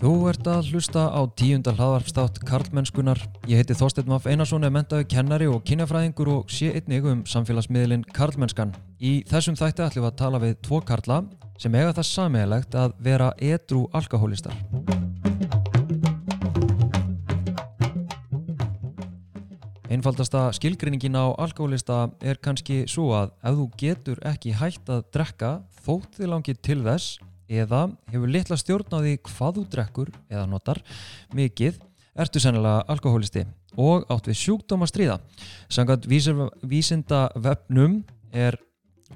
Þú ert að hlusta á tíundar hlaðvarpstátt Karlmennskunar. Ég heiti Þorstein Maff Einarsson, er mentaði kennari og kynjafræðingur og sé einnig um samfélagsmiðlinn Karlmennskan. Í þessum þætti ætlum við að tala við tvo karla sem eiga það sammeðilegt að vera edru alkohólistar. Einfaldasta skilgrinningin á alkohólista er kannski svo að ef þú getur ekki hægt að drekka þótt þið langið til þess eða hefur litla stjórn á því hvað þú drekkur eða notar mikið, ertu sennilega alkohólisti og átt við sjúkdóma stríða. Sangat vísinda vefnum er,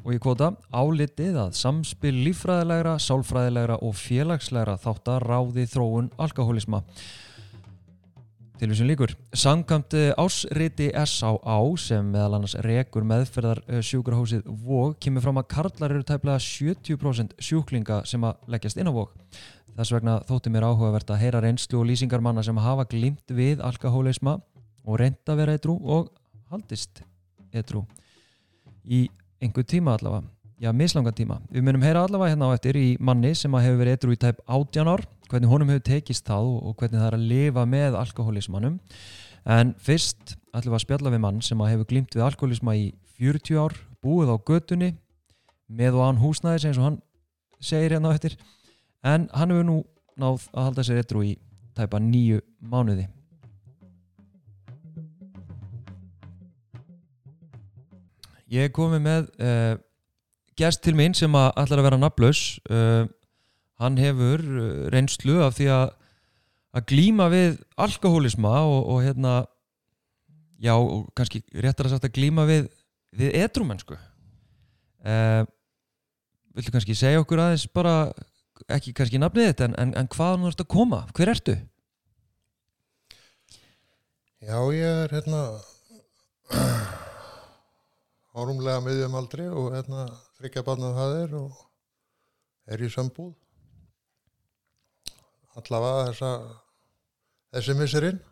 og ég kvota, álitið að samspil lífræðilegra, sálfræðilegra og félagslegra þáttar ráði þróun alkohólisma. Tilvísun líkur. Sangamt ásriti S.A.A. sem meðal annars rekur meðferðar sjúkrahósið VOG kemur fram að karlar eru tæplega 70% sjúklinga sem að leggjast inn á VOG. Þess vegna þótti mér áhugavert að heyra reynslu og lýsingar manna sem hafa glimt við alkohólisma og reynda að vera eitthrú og haldist eitthrú í einhver tíma allavega. Já, mislanga tíma. Við munum heyra allavega hérna á eftir í manni sem hefur verið eitthrú í tæp 18 ár hvernig honum hefur tekist það og hvernig það er að lifa með alkohólismannum en fyrst ætlum við að spjalla við mann sem hefur glimt við alkohólisma í 40 ár búið á götunni með og án húsnæðis eins og hann segir hérna á eftir. En hann hefur nú náð að halda sér eitthvað í tæpa nýju mánuði. Ég hef komið með uh, gest til minn sem að ætlar að vera naflaus uh, hann hefur uh, reynslu af því að að glýma við alkohólisma og, og hérna já, og kannski réttar að sagt að glýma við við edrumennsku uh, villu kannski segja okkur aðeins bara, ekki kannski nafnið þetta en, en, en hvað nú ertu að koma? Hver ertu? Já, ég er hérna árumlega miðjum aldri og hérna þryggja barnað það er og er í sambúð allavega þessa þessi misserinn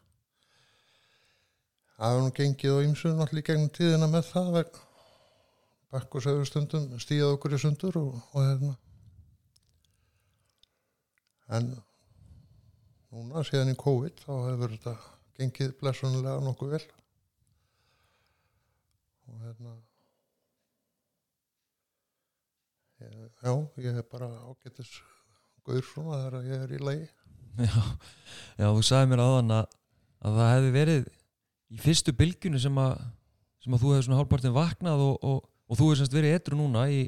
það hefur nú gengið og ymsuð náttúrulega gegnum tíðina með það bakk og sögur stundum stíðað okkur í sundur og, og hérna. En núna síðan í COVID þá hefur þetta gengið blessunulega nokkuð vel. Og hérna já, ég hef bara ágættis gaur svona þegar ég er í lagi Já, já þú sagði mér aðan að, að það hefði verið í fyrstu bylgjunu sem að, sem að þú hefði svona hálfpartin vaknað og, og, og þú hefði semst verið etru núna í,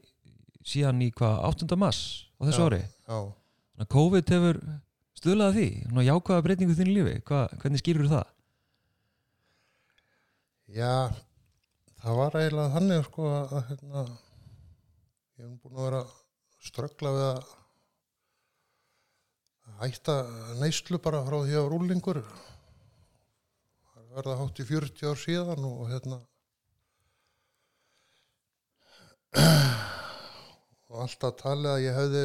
síðan í hvað 8. mass á þessu Já, ári já, COVID hefur stöðlað því svona jákvæða breytingu þínu lífi Hva, hvernig skýrur það? já það var eiginlega þannig sko að hérna ég hef búin að vera ströggla við að hætta neyslu bara frá því að ég var úlingur það verða hátt í 40 ár síðan og hérna og alltaf talið að ég hefði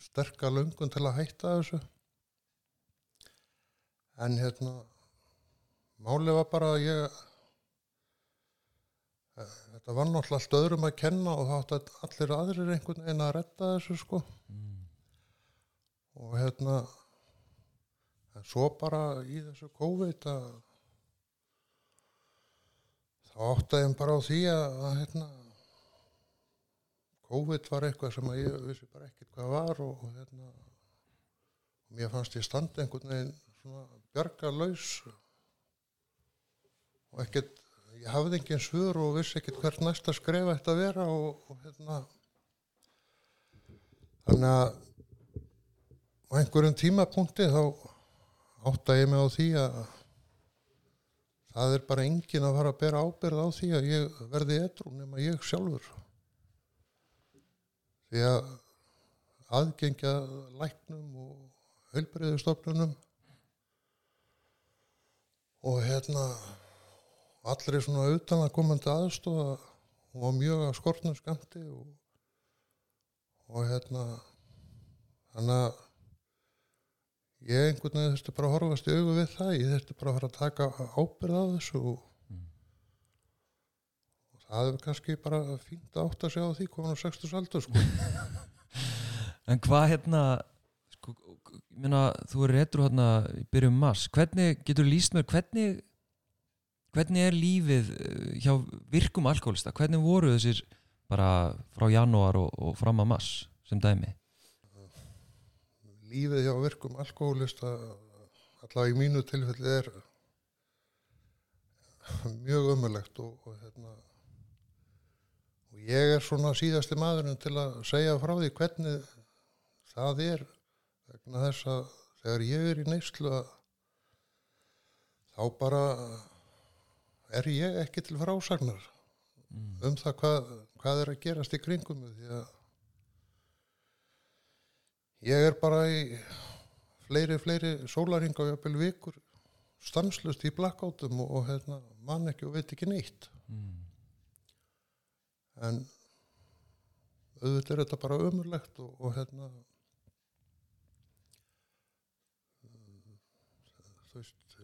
sterka löngun til að hætta þessu. En hérna málið var bara að ég þetta var náttúrulega allt öðrum að kenna og þá átti allir aðrir einhvern veginn að retta þessu sko og hérna en svo bara í þessu COVID að þá ég bara á því að, að hérna COVID var eitthvað sem að ég vissi bara ekkert hvað var og, og hérna og mér fannst ég standa einhvern veginn svona bjarga laus og ekkert ég hafði engin svör og vissi ekkert hvert næsta skref ætti að vera og, og hérna þannig að á einhverjum tímapunkti þá átta ég mig á því að það er bara engin að fara að bera ábyrð á því að ég verði edru nema ég sjálfur. Því að aðgengja læknum og heilbreyðustofnunum og hérna allir er svona utan að komandi aðstofa og var mjög að skortna skamti og, og hérna þannig að ég einhvern veginn þurfti bara að horfast í augu við það. Ég þurfti bara að fara að taka ábyrð á þessu og, og það er kannski bara fínt að átta sig á því komin á 60 aldur sko. En hvað hérna sko, minna, þú er retro hérna í byrjum mars, hvernig getur þú lýst mér, hvernig hvernig er lífið eh, hjá virkum alkoholista, hvernig voru þessir bara frá janúar og, og fram að mars sem dæmi lífið hjá virkum alkoholista allavega í mínu tilfelli er mjög ömulegt og, og hérna og ég er svona síðasti maðurinn til að segja frá því hvernig það er vegna þess að þegar ég er í neyslu þá bara er ég ekki til frásagnar mm. um það hvað, hvað er að gerast í kringum því að ég er bara í fleiri, fleiri sólaringa og jafnvel vikur stanslust í blackoutum og, og hérna, mann ekki og veit ekki neitt Mm. en auðvitað er þetta bara ömurlegt og, og hérna þú veist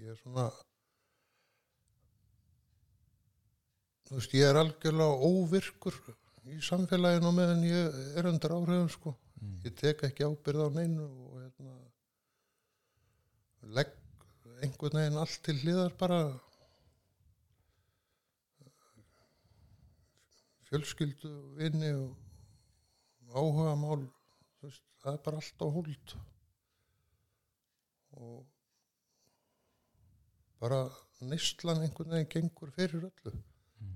ég er svona þú veist ég er algjörlega óvirkur í samfélaginu meðan ég er undir áhrifum sko Mm. ég tek ekki ábyrð á neinu og hérna legg einhvern veginn allt til hliðar bara. Fjölskyldu, vinni og áhuga mál veist, það er bara allt á húld og bara neistlan einhvern veginn gengur fyrir öllu.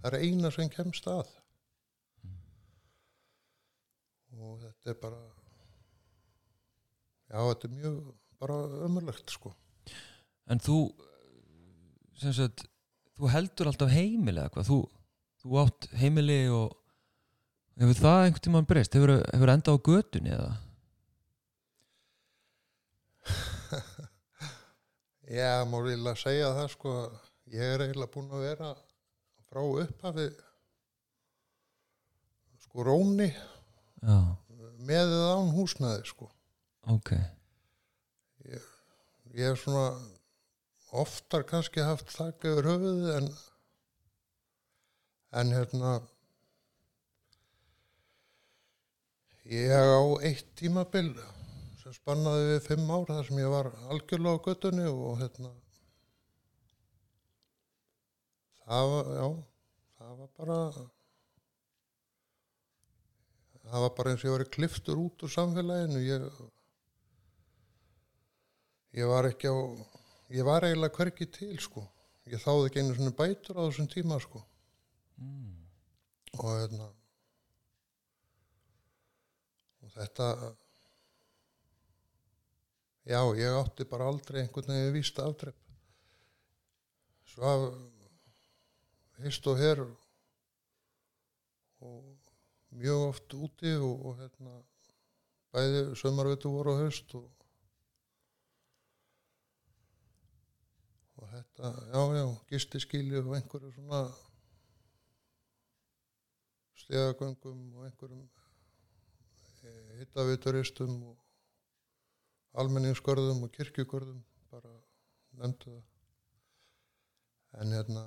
Það er eina sem kemst að og þetta er bara já, þetta er mjög bara ömurlegt sko. En þú sem sagt, þú heldur alltaf heimili eða hvað, þú, þú átt heimili og hefur það einhvern tímann breyst, hefur, hefur endað á götunni eða? Já, má eiginlega segja það sko. Ég er eiginlega búin að vera frá upphafi sko róni Já, með eða án húsnæði sko. Ok. Ég hef svona oftar kannski haft þakka yfir höfuðið en en hérna ég á eitt tímabil sem spannaði við fimm ár þar sem ég var algjörlega á göttunni og hérna það var, já það var bara það var bara eins og ég var kliftur út úr samfélaginu. Ég ég var ekki á ég var eiginlega hvergi til sko. Ég þáði ekki einu svona bætur á þessum tíma sko. Mm. og hérna og þetta já, ég átti bara aldrei einhvern veginn víst aftrepp svo að hist og her og mjög oft úti og, og hérna bæði sömarveitu voru á haust og og þetta, já, já, gistiskíli og einhverju svona stegagöngum og einhverjum hittavituristum og almenningsgörðum og kirkjugörðum bara nefndu það. En hérna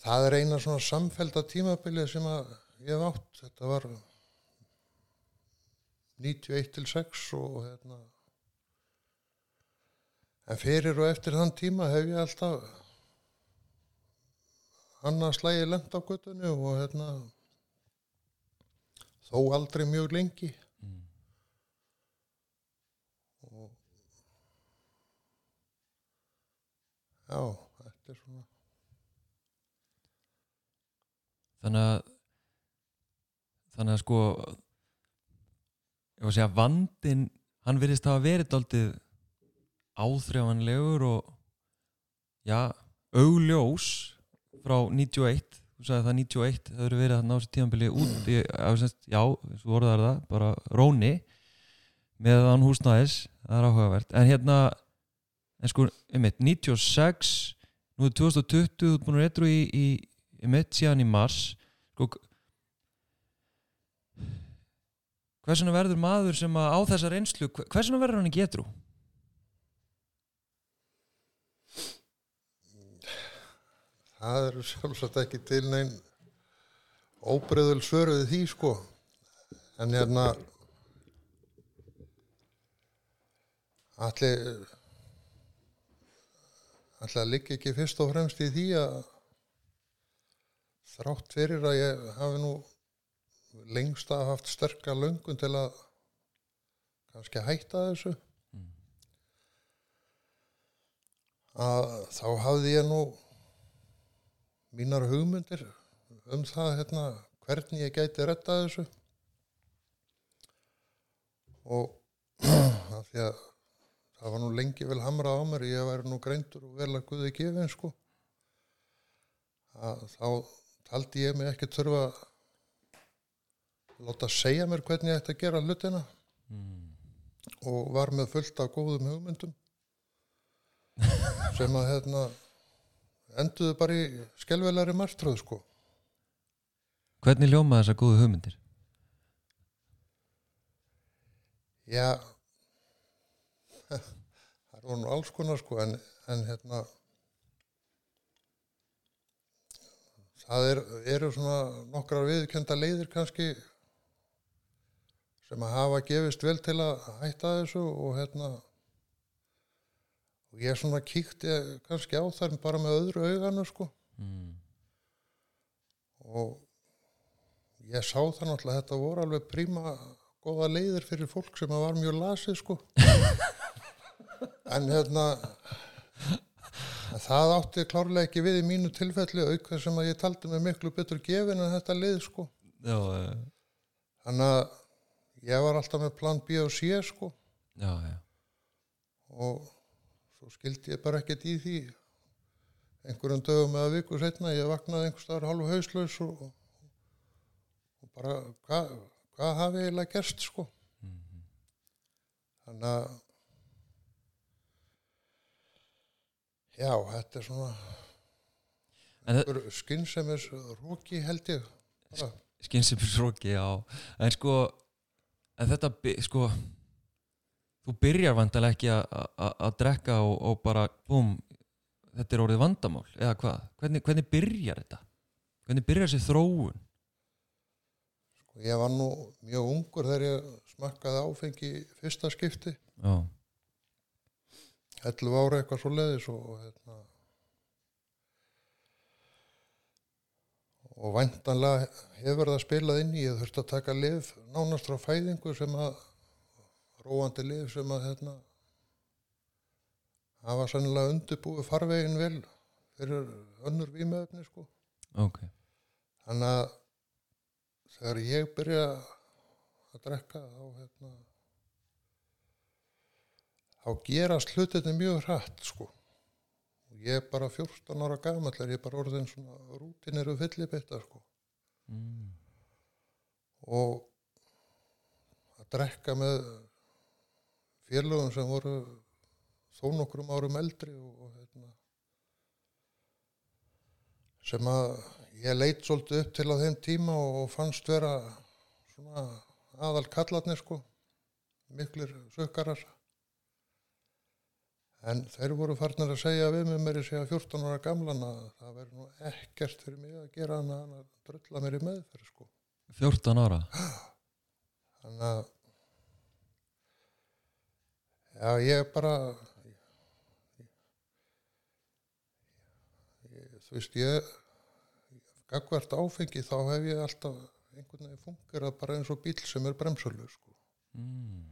það er eina svona samfelda tímabilið sem að ég hef átt. Þetta var 91 til 6 og hérna. En fyrir og eftir þann tíma hef ég alltaf annað slægi lent á göttunni og hérna þó aldrei mjög lengi. Mm. og já, þetta er svona Þannig að þannig að sko ég var að segja vandin hann virðist hafa verið daldið áþrjáfanlegur og já, augljós frá 91 þú sagði það 91, það eru verið að ná sér tímanbili út í, að, semst, já, svo voru það bara róni meðan húsnæðis. Það er áhugavert, en hérna en sko, einmitt, 96 nú er 2020, þú ert búin að retro í, í einmitt síðan í mars sko hversuna verður maður sem á þessa reynslu hversuna verður hann í getrú? það eru sjálfsagt ekki til neinn óbreyðul svöruði því sko en hérna allir allir að liggja ekki fyrst og fremst í því að þrátt fyrir að ég hafi nú lengst að haft sterka löngun til að kannski hætta þessu að þá hafði ég nú mínar hugmyndir um það hérna, hvernig ég gæti retta þessu. Og af því að það var nú lengi vel hamrað á mér ég væri nú greindur og vel að guði gefin sko. Að þá taldi ég mig ekki þurfa að láta segja mér hvernig ég ætti að gera hlutina og var með fullt af góðum hugmyndum sem að hérna enduðu bara í skelvelari martröð sko Hvernig ljóma þessar góðu hugmyndir? Já það nú alls konar sko en, en hérna það er, eru svona nokkrar viðkjönda leiðir kannski sem að hafa gefist vel til að hætta þessu og hérna og ég svona kíkti kannski á þær bara með öðru auganu sko Mm. og ég sá það náttúrulega að þetta voru alveg príma góða leiðir fyrir fólk sem að var mjög lasið sko en hérna það átti klárlega ekki við í mínu tilfelli auk þess sem að ég taldi mig miklu betur gefin en þetta leið sko. Já, eh, þannig að ég var alltaf með plan B og C sko. Já, já. og svo skildi ég bara ekkert í því. Einhverjum dögum eða viku setna ég vaknaði einhvers staðar hálfu hauslaus og, og bara hvað hva hafi eiginlega gerst sko? Þannig að já, þetta er svona skynnsemis róki held ég bara. Skynsefisróki, já. En sko en þetta, sko þú byrjar vandalega ekki að- drekka og, og bara búm, þetta er orðið vandamál eða hvað, hvernig, hvernig byrjar þetta? Hvernig byrjar þessi þróun? Sko, ég var nú mjög ungur þegar ég smakkaði áfengi fyrsta skipti. Já, 11 ára eitthvað svo leiðis og hérna og væntanlega hefur það spilað inn í ég þurfti að taka lif nánast frá fæðingu sem að róandi lif sem að hérna hafa sannilega undirbúið farvegin vel fyrir önnur vímöfni sko. Ok. Þannig að þegar ég byrja að drekka þá hérna þá gerast hlutinni mjög hratt sko. Og ég er bara 14 ára gamall er ég bara orðin svona rútineru fyllibitta sko. Mm. og að drekka með félögum sem voru þó nokkrum árum eldri og, og hérna, sem að ég leit svolítið upp til á þeim tíma og fannst vera svona aðal kallarnir sko miklir sökkarar en þeir voru farnir að segja við mig mér að segja 14 ára gamlan að það verður nú ekkert fyrir mig að gera hana að drulla mér í meðferð sko 14 ára þannig að já ég bara ég, þú veist ég gagvart áfengi þá hef ég alltaf einhvern veginn fungerað bara eins og bíl sem er bremsölu sko. mm.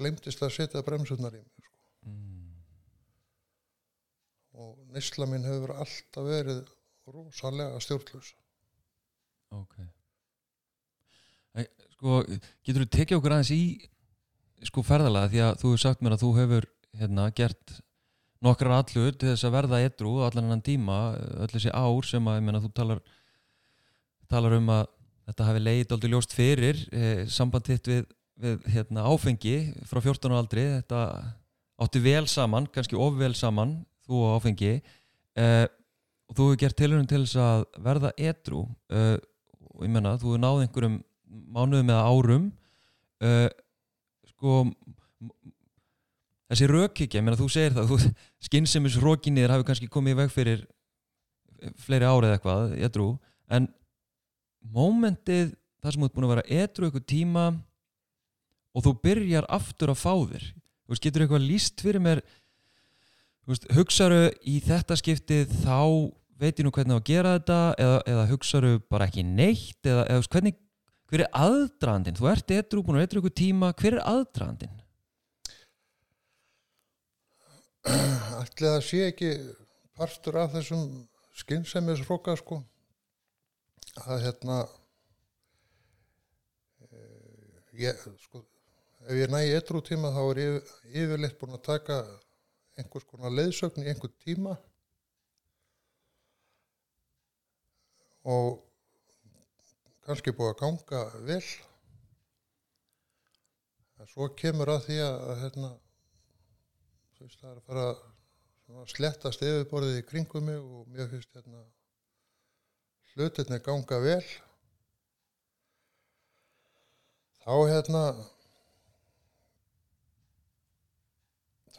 glemtist að setja bremsunar í mig sko. Og neysla mín hefur alltaf verið rosalega stjórnlaus. Ok. Sko, getur þú tekið okkur aðeins í sko ferðalega því að þú hefur sagt mér að þú hefur hérna gert nokkrar allur til þess að verða edru allan annan tíma, öll þessi ár sem að, meina, þú talar talar um að þetta hafi leið aldrei ljóst fyrir eh, samband þitt við, við hérna, áfengi frá 14 ára aldri, þetta átti vel saman, kannski of vel saman þú og áfengi eh, og þú hefur gert tilhörun til þess að verða edru eh, og ég menna, þú hefur náð einhverjum mánuðum eða árum uh, sko þessi rökhyggja, ég meina þú segir það rókinniðir hafi kannski komið í veg fyrir fleiri árið eitthvað, edru en mómentið þar sem þú ert búin að vera edru eitthvað tíma og þú byrjar aftur að fá þér þú veist, getur eitthvað líst fyrir mér hugsaðu í þetta skiptið þá veit ég nú hvernig á að gera þetta eða, eða hugsaðu bara ekki neitt eða, eða hvernig, hver er aðdraðandinn þú ert eitthvað búin að eitthvað ykkur tíma hver er aðdraðandinn? Ætli það sé ekki partur af þessum skynsæmisróka sko að hérna eh, ég, sko, ef ég næ eitthvað tíma þá er ég yfirleitt búin að taka einhvers konar leiðsögn í einhvern tíma. Og kannski búið að ganga vel. En svo kemur að því að, hérna, þú veist, það er að fara að slettast yfirborðið í kringum mig og mér finnst hérna hlutinni ganga vel. Þá hérna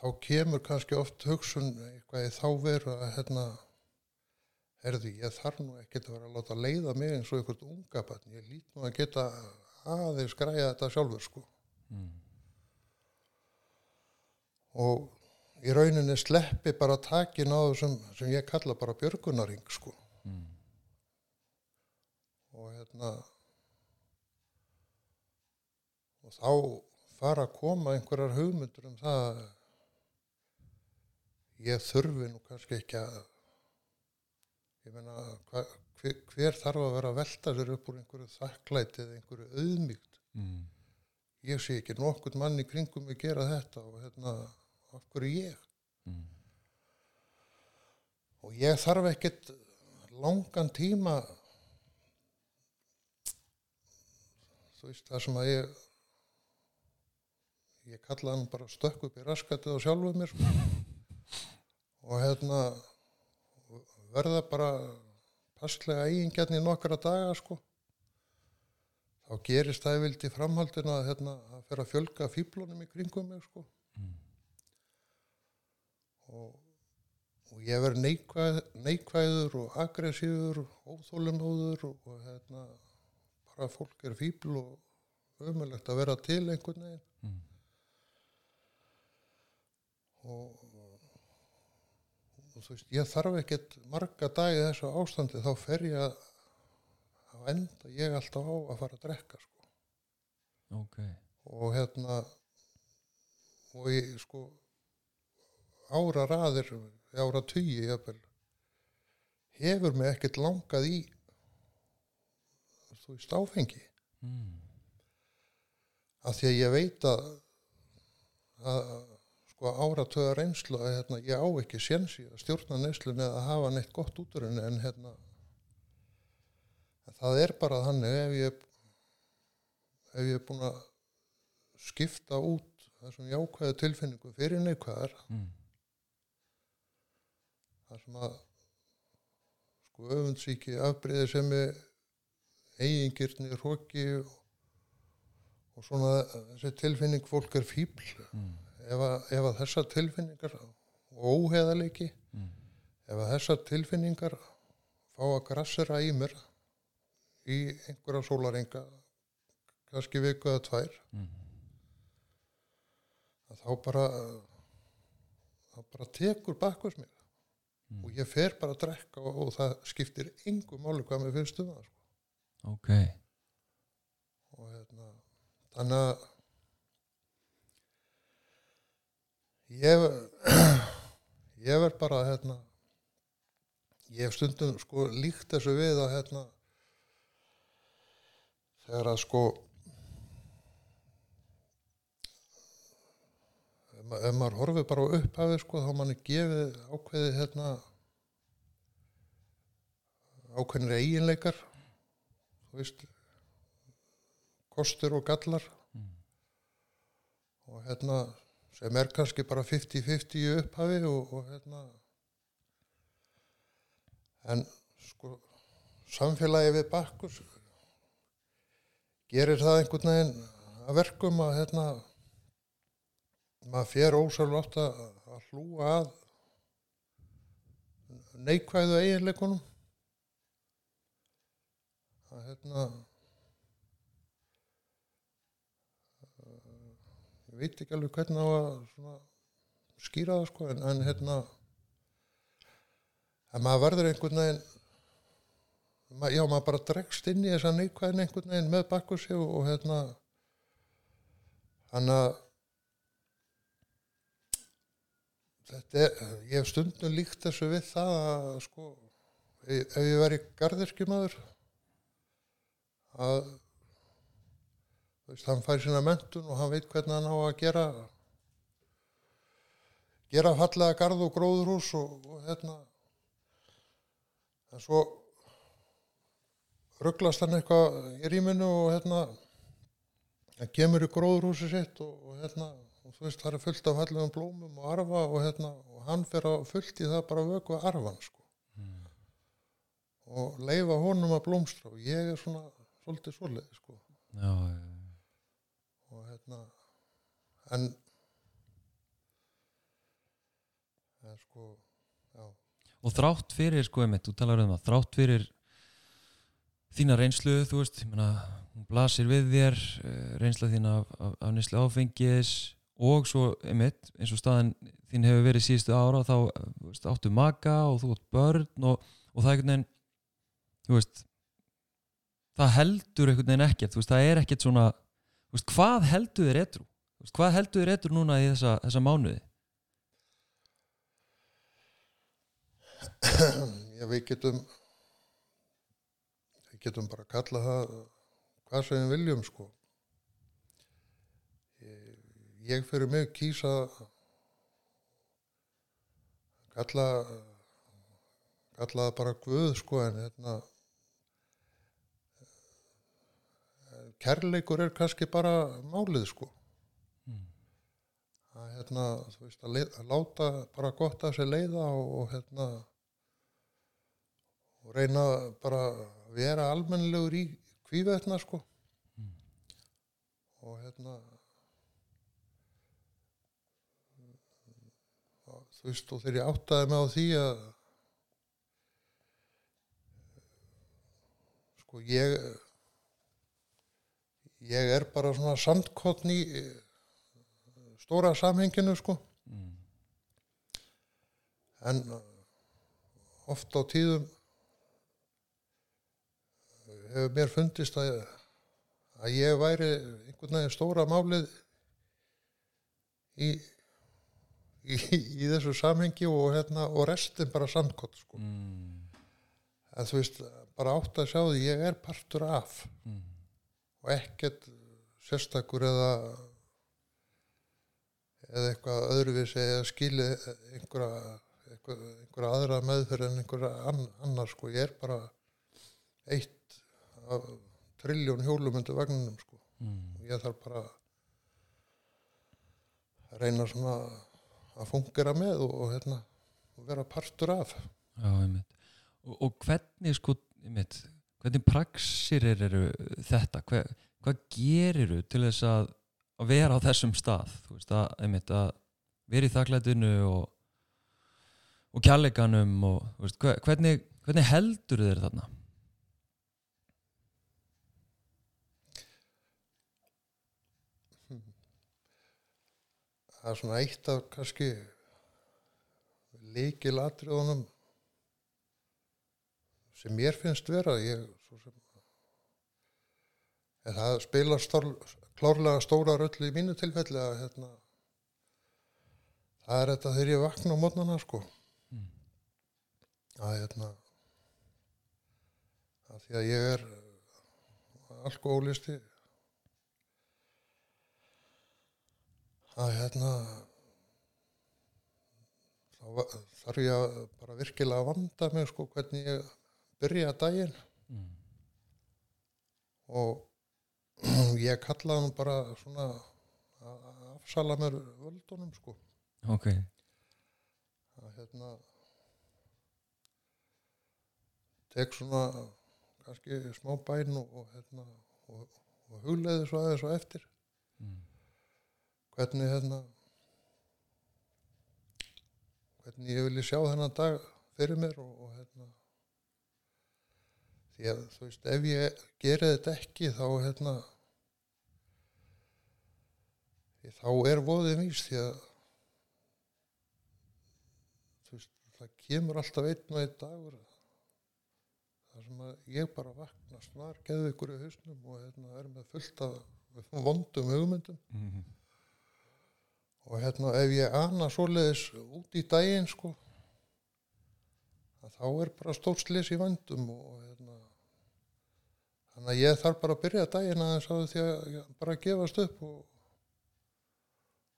þá kemur kannski oft hugsun eitthvað í þá veru að hérna herði, ég þarf nú ekkert að vera að láta leiða mig eins og einhvert unga barn, ég lít nú að geta aðeins græja þetta sjálfur sko Mm. og í rauninni sleppi bara takin á þessum sem ég kalla bara björgunaring sko Mm. og hérna og þá fara að koma einhverjar hugmyndur um það að ég þurfi nú kannski ekki að ég meina hva, hver, hver þarf að vera að velta sér upp úr einhverju þakklæti eða einhverju auðmýgt Mm. ég sé ekki nokkurt mann í kringum að gera þetta og hérna af hverju ég Mm. og ég þarf ekkert langan tíma þú veist það sem að ég ég kalla hann bara stökk upp í raskatið og sjálfuð mér sko. Og hérna verða bara passlega eigingjarni í nokkra daga sko þá gerist það vildi framhaldina að hérna, að fyrir að fjölga fíblunum í kringum mig sko Mm. og, og ég verð neikvæð, neikvæður og aggressífur og óþólumóður og, og hérna, bara fólk er fíbl og ömulegt að vera til einhvern veginn Mm. og, og þú veist, ég þarf ekkert marga dagi þessu ástandi þá fer ég að á enda ég alltaf á að fara að drekka sko. ok og hérna og ég sko ára raðir ára tugi hefur mig ekkert langað í þú veist áfengi mm. af því að ég veit að, að sko áratöða reynslu að hérna, ég á ekki sénsi að stjórna neyslun eða hafa neitt gott út úr henni en hérna en það er bara þannig ef ég ef ég er búin að skipta út þessum jákvæðu tilfinningum fyrir neikvæðar Mm. þar sem að sko öfundsíki afbreyði sem er eigingirni, hróki og, og svona þessi tilfinning fólk er fíbl Mm. Ef að, ef að þessar tilfinningar og óheðaleiki Mm. ef að þessar tilfinningar fá að grassera í mér í einhverja sólaringa kannski viku eða tvær Mm. þá bara þá bara tekur bakvist mér Mm. og ég fer bara að drekka og, og það skiptir engu máli hvað mér finnst um það sko. ok og hérna þannig að ég ég verð bara hérna ég hef stundum sko líkt þessu við að hérna þegar að sko ef, ma ef maður horfið bara á upphafið sko þá manni gefið ákveðið hérna ákveðinir eiginleikar veist kostur og gallar Mm. og hérna sem er kannski bara 50-50 í upphafi og, og hérna. En sko samfélagi við bakkus gerir það einhvern veginn að verkum að hérna maður ósálf átt að, að hlúa að neikvæðu eiginleikunum. Að hérna veit ekki alveg hvernig á að skýra það sko en, en hérna en maður verður einhvern veginn ma, já maður bara dregst inn í þessa neikvæðin einhvern veginn með bakkursi og, og hérna hann að þetta er, ég hef stundum líkt þessu við það að sko ef ég væri garðirkjumadur að veist, hann fær sína mentun og hann veit hvernig hann á að gera gera fallega garð og gróðurhús og, og hérna. En svo rugglast hann eitthvað í rýminu og hérna hann kemur í gróðurhúsi sitt og, og hérna og þú veist það er fullt af fallegum blómum og arfa og hérna og hann fer á fullt í það bara að vöku arfan sko. Og leifa honum að blómstra og ég er svona svolítið svoleið sko. Já, já. En en sko já, og þrátt fyrir sko einmitt, þú talar um það þrátt fyrir þína reynslu þú veist, ég meina, hún blasir við þér eh, reynsla þín af, af, af nýslu áfengis og svo einmitt, eins og staðan þín hefur verið síðustu ára þá veist, áttu maka og þú átt börn og, og það er einhvern veginn þú veist það heldur einhvern veginn ekkert þú veist, það er ekkert svona veist, hvað heldur þér etru hvað heldur þér etru núna í þessa, þessa mánuði? Já við getum við getum bara að kalla það hvað sem við viljum sko. Ég, fyrir mig kýsa kalla kalla það bara guð sko en hérna kærleikur er kannski bara málið sko hérna veist að, leið, að láta bara gott að sér leiða og, og hérna og reyna bara að vera almennilegur í kvívetna sko. Og hérna þú veist og þegar ég áttaði mig á því að sko ég ég er bara svona sandkotn í eh, stóra samhenginu sko mm. en uh, oft á tíðum hefur mér fundist að, að ég væri einhvern veginn stóra málið í, í, í þessu samhengi og, hérna, og restin bara sandkott sko. Mm. en þú veist, bara átt að sjá því ég er partur af Mm. og ekkert sérstakur eða eða eitthvað öðruvísi eða skili einhverja, einhverja, einhverja aðra meðferð en einhverja ann, annar sko, ég er bara eitt af trilljón hjólum undir vagninum sko Mm. ég þarf bara að reyna svona að fungera með og, og hérna vera partur af Já, einmitt. Og, og hvernig sko, einmitt, hvernig praxir eru þetta? Hver, hvað geriru til þess að, að vera á þessum stað? Veist, að, einmitt, að vera í þakklætinu og, og kjærleikanum og veist, hver, hvernig, hvernig heldur þér þarna? það er svona eitt af kannski líkil atriðunum sem mér finnst vera ég, sem, en það spila stór, klárlega stóra röll í mínu tilfelli að hérna, það er þetta þegar ég vakna á mótnana sko Mm. að hérna að því að ég er alkohólisti að hérna þarf ég að bara virkilega vanda mig sko hvernig ég byrja daginn Mm. og ég kallaði hann bara svona að að afsala mér völdunum sko. Ok, að hérna tek svona kannski smá bæn og, og hérna og, og hugleiði svo aðeins og eftir. Mm. hvernig hérna hvernig ég vilji sjá þennan dag fyrir mér og, og hérna því að þú veist ef ég geri þetta ekki þá hérna þá er voðið vís því að þú veist, það kemur alltaf einn og einn dagur þar sem að ég bara vakna snar geðu ykkur í hausnum og hérna er með fullt af vondum hugmyndum Mhm. og hérna ef ég ana svoleiðis út í daginn sko þá er bara stórt slis í vandum og hérna þannig að ég þarf bara að byrja daginn aðeins á því að ég bara gefast upp og,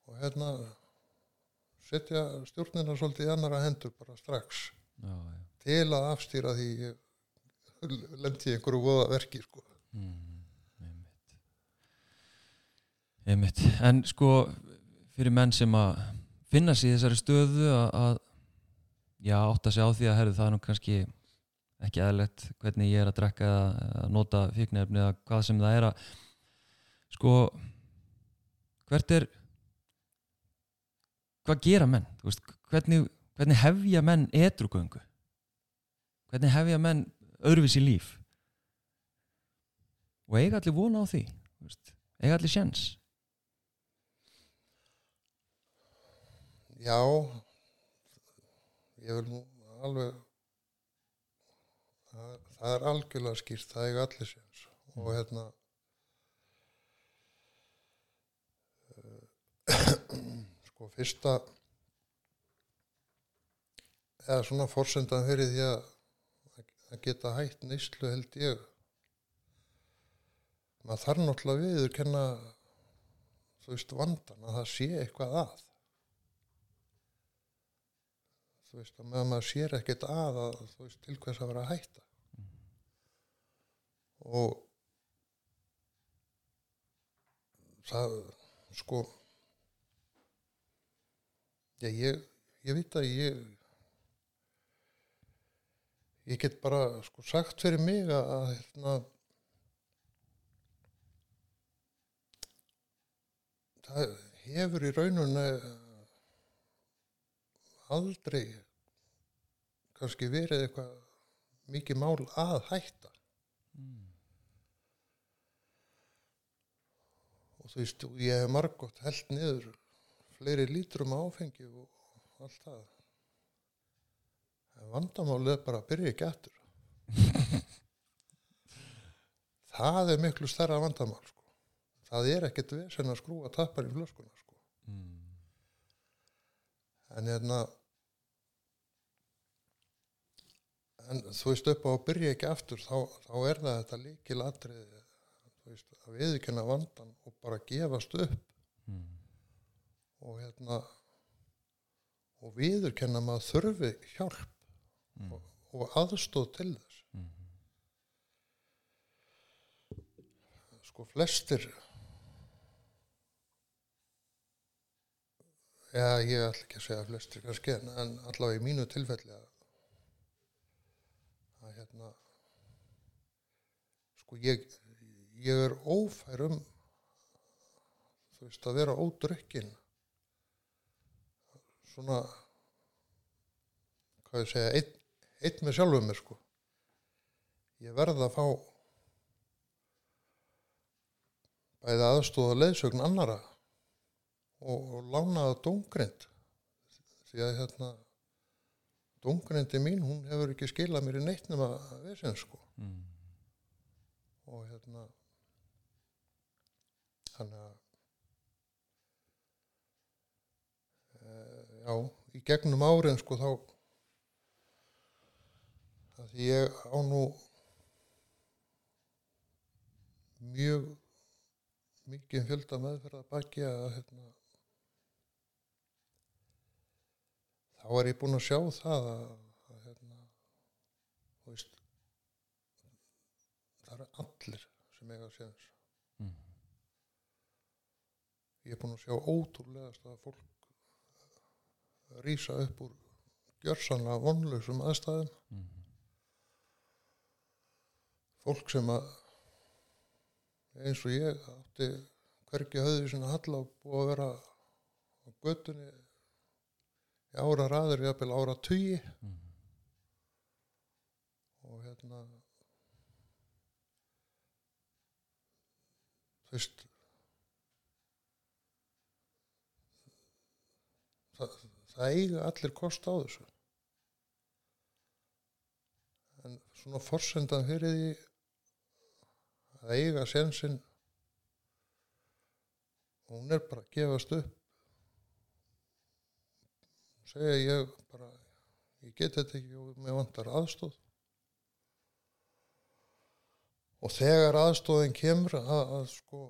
og hérna setja stjórnina svolítið í annara hendur bara strax Já, já. til að afstýra því ég lendi í einhverju voða verki sko. Mm, einmitt. en sko fyrir menn sem að finna sér í þessari stöðu að, að já, átt að segja á því að herðu það nú kannski ekki eðlegt hvernig ég er að drekka eða nota fíknefni eða hvað sem það er að sko hvert er hvað gera menn? Veist, hvernig, hvernig hefja menn edrugöngu? Hvernig hefja menn öðruvísi líf? Og eiga allir vona á því veist, eiga allir sjens Já, ég vil nú alveg, það, það er algjörlega skýrt, það er allir séns. Og hérna, eh, sko fyrsta, eða svona forsendan fyrir því að að geta hætt neyslu held ég, maður þarf náttúrulega viður kenna, þú veist, vandan að það sé eitthvað að. Þú veist, að meðan maður sér ekkert að að þú veist, til hvers að vera hætta og það sko já, ég ég veit að ég ég get bara sko sagt fyrir mig að, að hérna það hefur í rauninu aldrei kannski verið eitthvað mikið mál að hætta þú veist, ég hef margótt held niður fleiri lítrum áfengi og allt það en vandamálið er bara að byrja ekki aftur það er miklu stærra vandamál sko. það er ekkert vesen að skrúa tappar í flöskuna sko. mm. en hérna en þú veist upp á að byrja ekki aftur þá, þá er það þetta líkil atriði þú veist, að viðurkenna vandan og bara gefast upp Mm. og hérna og viðurkenna að maður þurfi hjálp Mm. og, og aðstóð til þess Mm. sko flestir já ég ætla ekki að segja flestir kannski en, en allavega í mínu tilfelli að, að hérna sko ég ég er ófær um þú veist að vera ódrykkin svona hvað ég segja einn, einn með sjálfum mér sko. Ég verð að fá bæði aðstóða leiðsögn annara og, og lána það dóngrind því að hérna dóngrindi mín hún hefur ekki skilað mér í neitt nema vesinn sko. Mm. og hérna þannig að e, já, í gegnum árin sko þá að ég á nú mjög mikið fjölda meðferð að baki að hérna þá er ég búinn að sjá það að, að hérna veist það eru allir sem eiga að séðans Mm. Ég er búinn að sjá ótrúlegast að fólk rýsa upp úr gjörsanlega vonlausum aðstæðum Mm. fólk sem að eins og ég átti hvergi höfðu sinna og búið að vera á göttunni í ára raður, jafnvel ára tugi Mm. og hérna þú veist það, það eiga allir kost á þessu. En svona forsendan fyrir því að eiga sensin hún er bara að gefast upp. Segja ég bara ég get þetta ekki og mér vantar aðstóð og þegar aðstóðin kemur að, að sko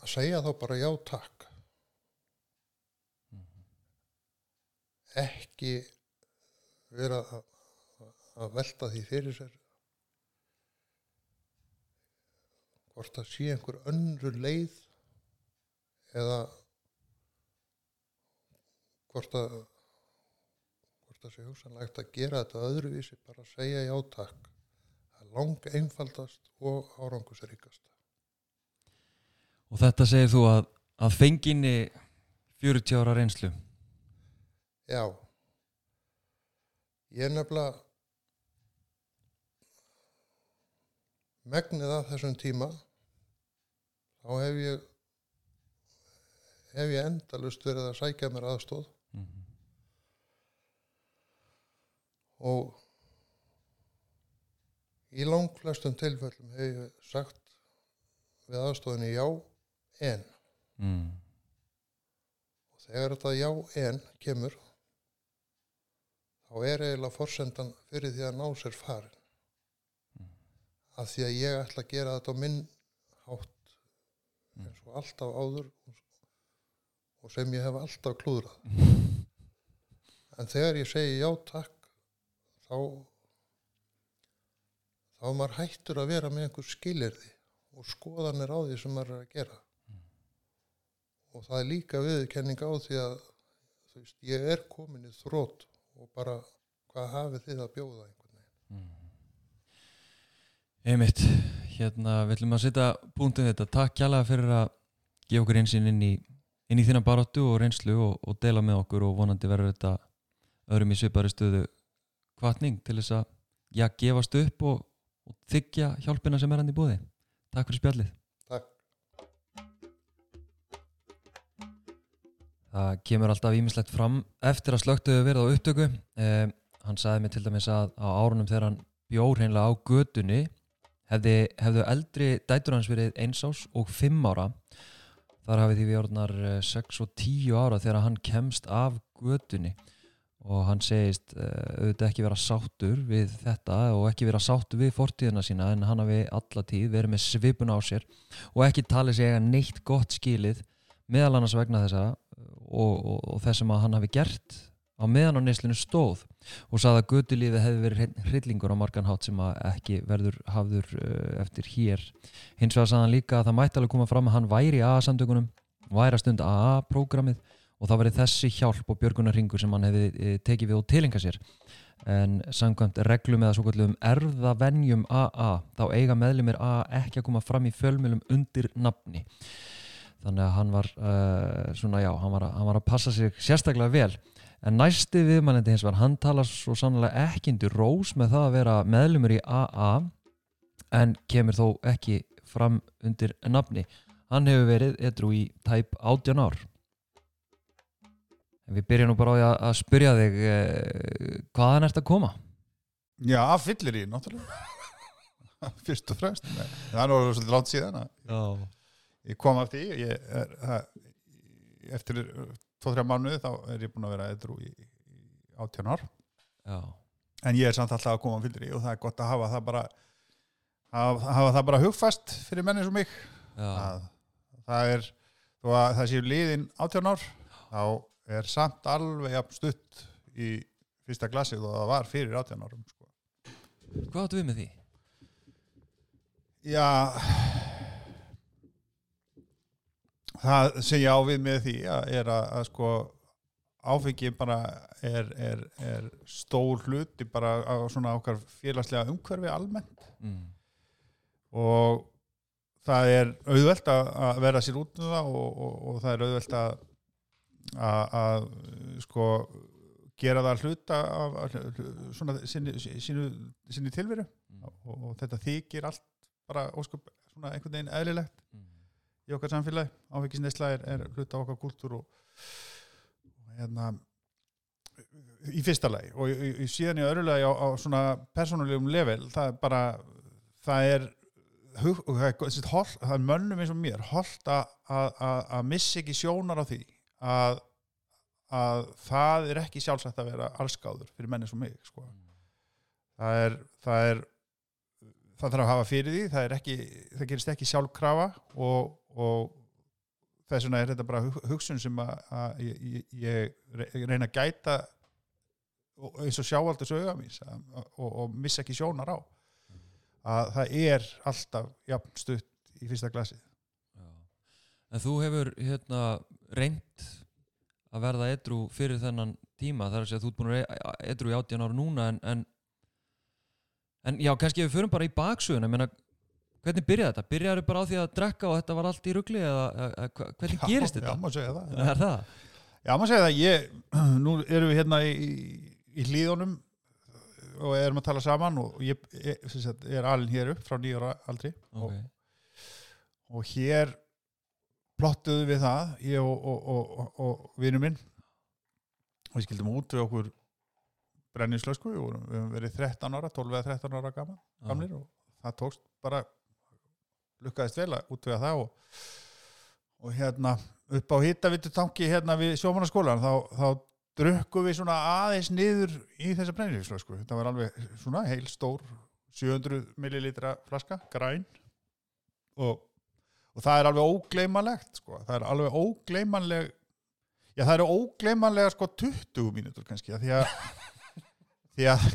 að segja þá bara já takk ekki vera að, að velta því fyrir sér hvort það sé einhver önnur leið eða hvort að hvort það sé hugsanlegt að gera þetta öðruvísi bara að segja já takk það er lang einfaldast og árangusríkast Og þetta segir þú að, að fenginni 40 ára reynslu. Já. Ég er nefnilega megnið að þessum tíma. Þá hef ég hef ég endalust verið að sækja mér aðstóð og í langflestum tilfellum hef ég sagt við aðstóðinni já en. Mm. og þegar þetta já en kemur þá er eiginlega forsendan fyrir því að ná sér farin. Að því að ég ætla að gera þetta á minn hátt eins og alltaf áður og sem ég hef alltaf klúðrað. En þegar ég segi já takk þá þá er maður hættur að vera með einhver skilirði og skoðanir á því sem maður er að gera. Og það er líka viðurkenning á því að veist, ég er komin í þrótt og bara hvað hafið þið að bjóða einhvern veginn Einmitt, hérna við ætlum að setja punktum þetta. Takk kjærlega fyrir að gefa okkur einsinn inn í, inn í þína baráttu og reynslu og, og deila með okkur og vonandi verður þetta öðrum í svipari stöðu kvartning til þess að já, gefast upp og, og þykja hjálpina sem er hann í búði. Takk fyrir spjallið. Það kemur alltaf ímislegt fram eftir að slögtuðu verið á upptöku. Eh, hann sagði mér til dæmis að á árunum þegar hann bjór hreinlega á götunni hefði, hefðu eldri dætur hans verið eins ás og fimm ára. Þar hafið því við orðnar 6 og 10 ára þegar hann kemst af götunni og hann segist uh, auðvitað ekki vera sáttur við þetta og ekki vera sáttur við fortíðina sína en hann hafi alla tíð verið með svipun á sér og ekki talið sig eiga neitt gott skilið meðal annars vegna þessa og, og, og þess sem að hann hafi gert á meðan á neyslinu stóð og sagði að gödulífi hefði verið hryllingur á margan hátt sem að ekki verður hafður uh, eftir hér. Hins vegar sagði hann líka að það mætti alveg koma fram að hann væri í AA-samtökunum væri að stunda AA-prógramið og það verið þessi hjálp og björgunarringur sem hann hefði e, tekið við og tilenga sér. En samkvæmt reglum eða svo kallum erðavenjum AA þá eiga meðlumir AA ekki að koma fram í fjölmjölum undir nafni þannig að hann var uh, svona já, hann var, að, hann var að passa sig sérstaklega vel. En næsti viðmælindi hins var hann talar svo sannlega ekki undir rós með það að vera meðlumur í AA en kemur þó ekki fram undir nafni. Hann hefur verið edru í tæp 18 ár. En við byrjum nú bara á því að, að spyrja þig uh, hvaðan ert að koma? Já, fyllir í, náttúrulega. Fyrst og fremst Það er nú svolítið látt síðan að Já, ég kom af því ég er, það, Eftir 2-3 mánuði þá er ég búin að vera eitthrú í, í 18 ár já, En ég er samt alltaf að koma fyllir í og það er gott að hafa það bara hafa, hafa það bara hugfast fyrir menni sem mig já, að það er þó að það séu liðin 18 ár þá er samt alveg jafn stutt í fyrsta klassið og það var fyrir 18 árum sko. Hvað áttu við með því? Já það sem ég á við með því að, er að, að sko áfengi bara er, er, er stór hluti bara á svona okkar félagslega umhverfi almennt Mm. og það er auðvelt að, vera sér út um það og, og, og það er auðvelt að, að, að sko gera það hluta af svona sinni, sinni, sinni tilveru Mm. og, og þetta þykir allt bara óskup svona einhvern veginn eðlilegt Mm. Í okkar samfélagi áfengisneisla er, er hluta okkar kultúr og, og hérna í fyrsta lagi og í, í, síðan í öðru lagi á, á svona persónulegum level það er bara það er, hug, það er, hold, það er mönnum eins og mér holdt að missa ekki sjónar á því að, að það er ekki sjálfsagt að vera allskáður fyrir menni sem mig sko. það er það er það þarf að hafa fyrir því, það, ekki, það gerist ekki sjálfkrafa og, og þess vegna er þetta bara hugsun sem að, ég, ég reyna að gæta eins og sjáaldur sögum og, og missa ekki sjónar á að það er alltaf jafn stutt í fyrsta glasi Já. En þú hefur hérna reynd að verða edru fyrir þennan tíma þar að segja að þú ert búin að edru í 18 ára núna en, en, en já, kannski við förum bara í baksuguna menna, hvernig byrjaði þetta? Byrjaði bara á því að drekka og þetta var allt í ruggli eða, eða hvernig já, gerist þetta? Já, maður segja það Já, það? Já, maður segja það ég, Nú erum við hérna í, í hlýðunum og erum að tala saman og ég, ég, ég er alin hér upp frá nýjara aldri okay. og, og hér plottuðu við það ég og, og, og vinnu minn og við skildum út við okkur brenninslösku við höfum verið 13 ára, 12 eða 13 ára gamlir og það tókst bara lukkaðist vel að út við það og hérna upp á hittavittu tanki hérna við sjómanarskólan þá, þá drukkum við svona aðeins niður í þessa brenninslösku þetta var alveg svona heil stór 700 millilitra flaska, græn og og það er alveg ógleimanlegt sko. það er alveg ógleimanleg já það eru ógleimanlega sko 20 mínútur kannski því að, því að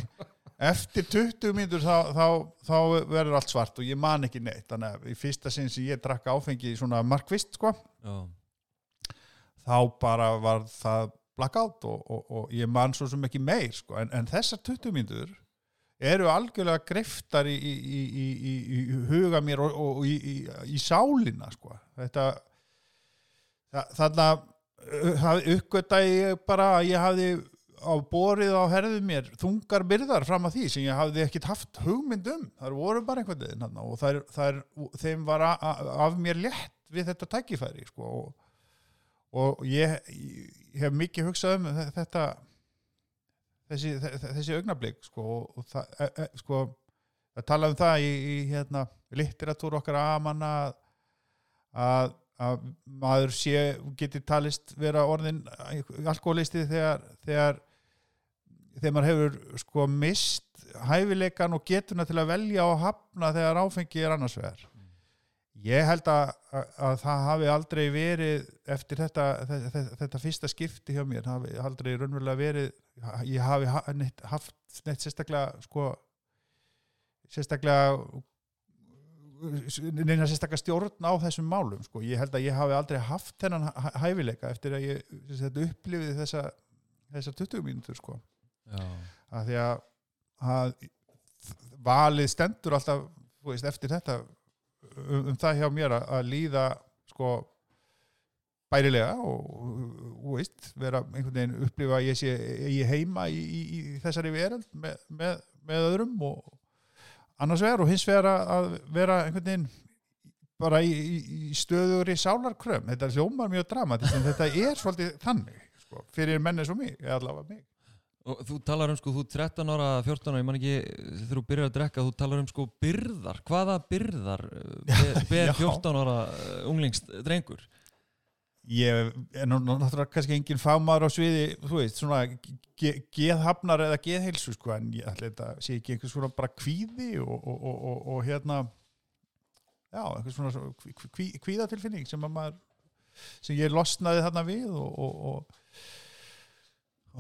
eftir 20 mínútur þá, þá, þá verður allt svart og ég man ekki neitt þannig að í fyrsta sinn sem ég drakka áfengi svona markvist sko oh. þá bara var það blackout og, og, og ég man svo sem ekki meir sko en, en þessar 20 mínútur eru algjörlega greftar í, í, í, í huga mér og, og í sálina sko. þetta þannig að uppgötta ég bara að ég hafði á borið á herðu mér þungar byrðar fram að því sem ég hafði ekkert haft hugmynd um, það voru bara einhvern veginn og það er, það er, þeim var a, a, af mér létt við þetta tækifæri sko, og, og ég, ég hef mikið hugsað um þetta þessi, þessi augnablík sko, og það, e, e, sko að tala um það í, í hérna, litteratúr okkar aðmanna að, að maður sé, getur talist vera orðin alkoholisti þegar þegar, þegar maður hefur sko mist hæfileikan og getuna til að velja og hafna þegar áfengi er annars vegar Ég held að, að, að það hafi aldrei verið eftir þetta, þetta, þetta fyrsta skipti hjá mér, það hafi aldrei raunverulega verið, ég hafi neitt, haft neitt sérstaklega sko, sérstaklega neina sérstaklega stjórn á þessum málum sko. ég held að ég hafi aldrei haft þennan hæfileika eftir að ég upplifið þessa, þessa 20 mínútur sko. Að því að, að valið stendur alltaf veist, eftir þetta um, um það hjá mér að líða sko bærilega og, veist, vera einhvern veginn upplifa að ég sé ég heima í, í, í þessari veröld með, með, með öðrum og annars vegar og hins vegar að vera einhvern veginn bara í, í stöður í sálarkröm þetta er hljómar mjög dramatist en þetta er svolítið þannig sko, fyrir menni svo mig, allavega mig Og þú talar um sko, þú 13 ára, 14 ára, ég man ekki þegar þú byrjar að drekka, þú talar um sko byrðar, hvaða byrðar eh, ber 14 ára eh, unglingsdrengur? Ég er náttúrulega kannski enginn fagmaður á sviði, þú veist, svona geðhafnar eða geðheilsu sko, en ég ætla þetta að sé ekki einhvers svona bara kvíði og, og, og, og hérna, já, einhvers svona kví, kvíðatilfinning sem að maður, sem ég losnaði þarna við og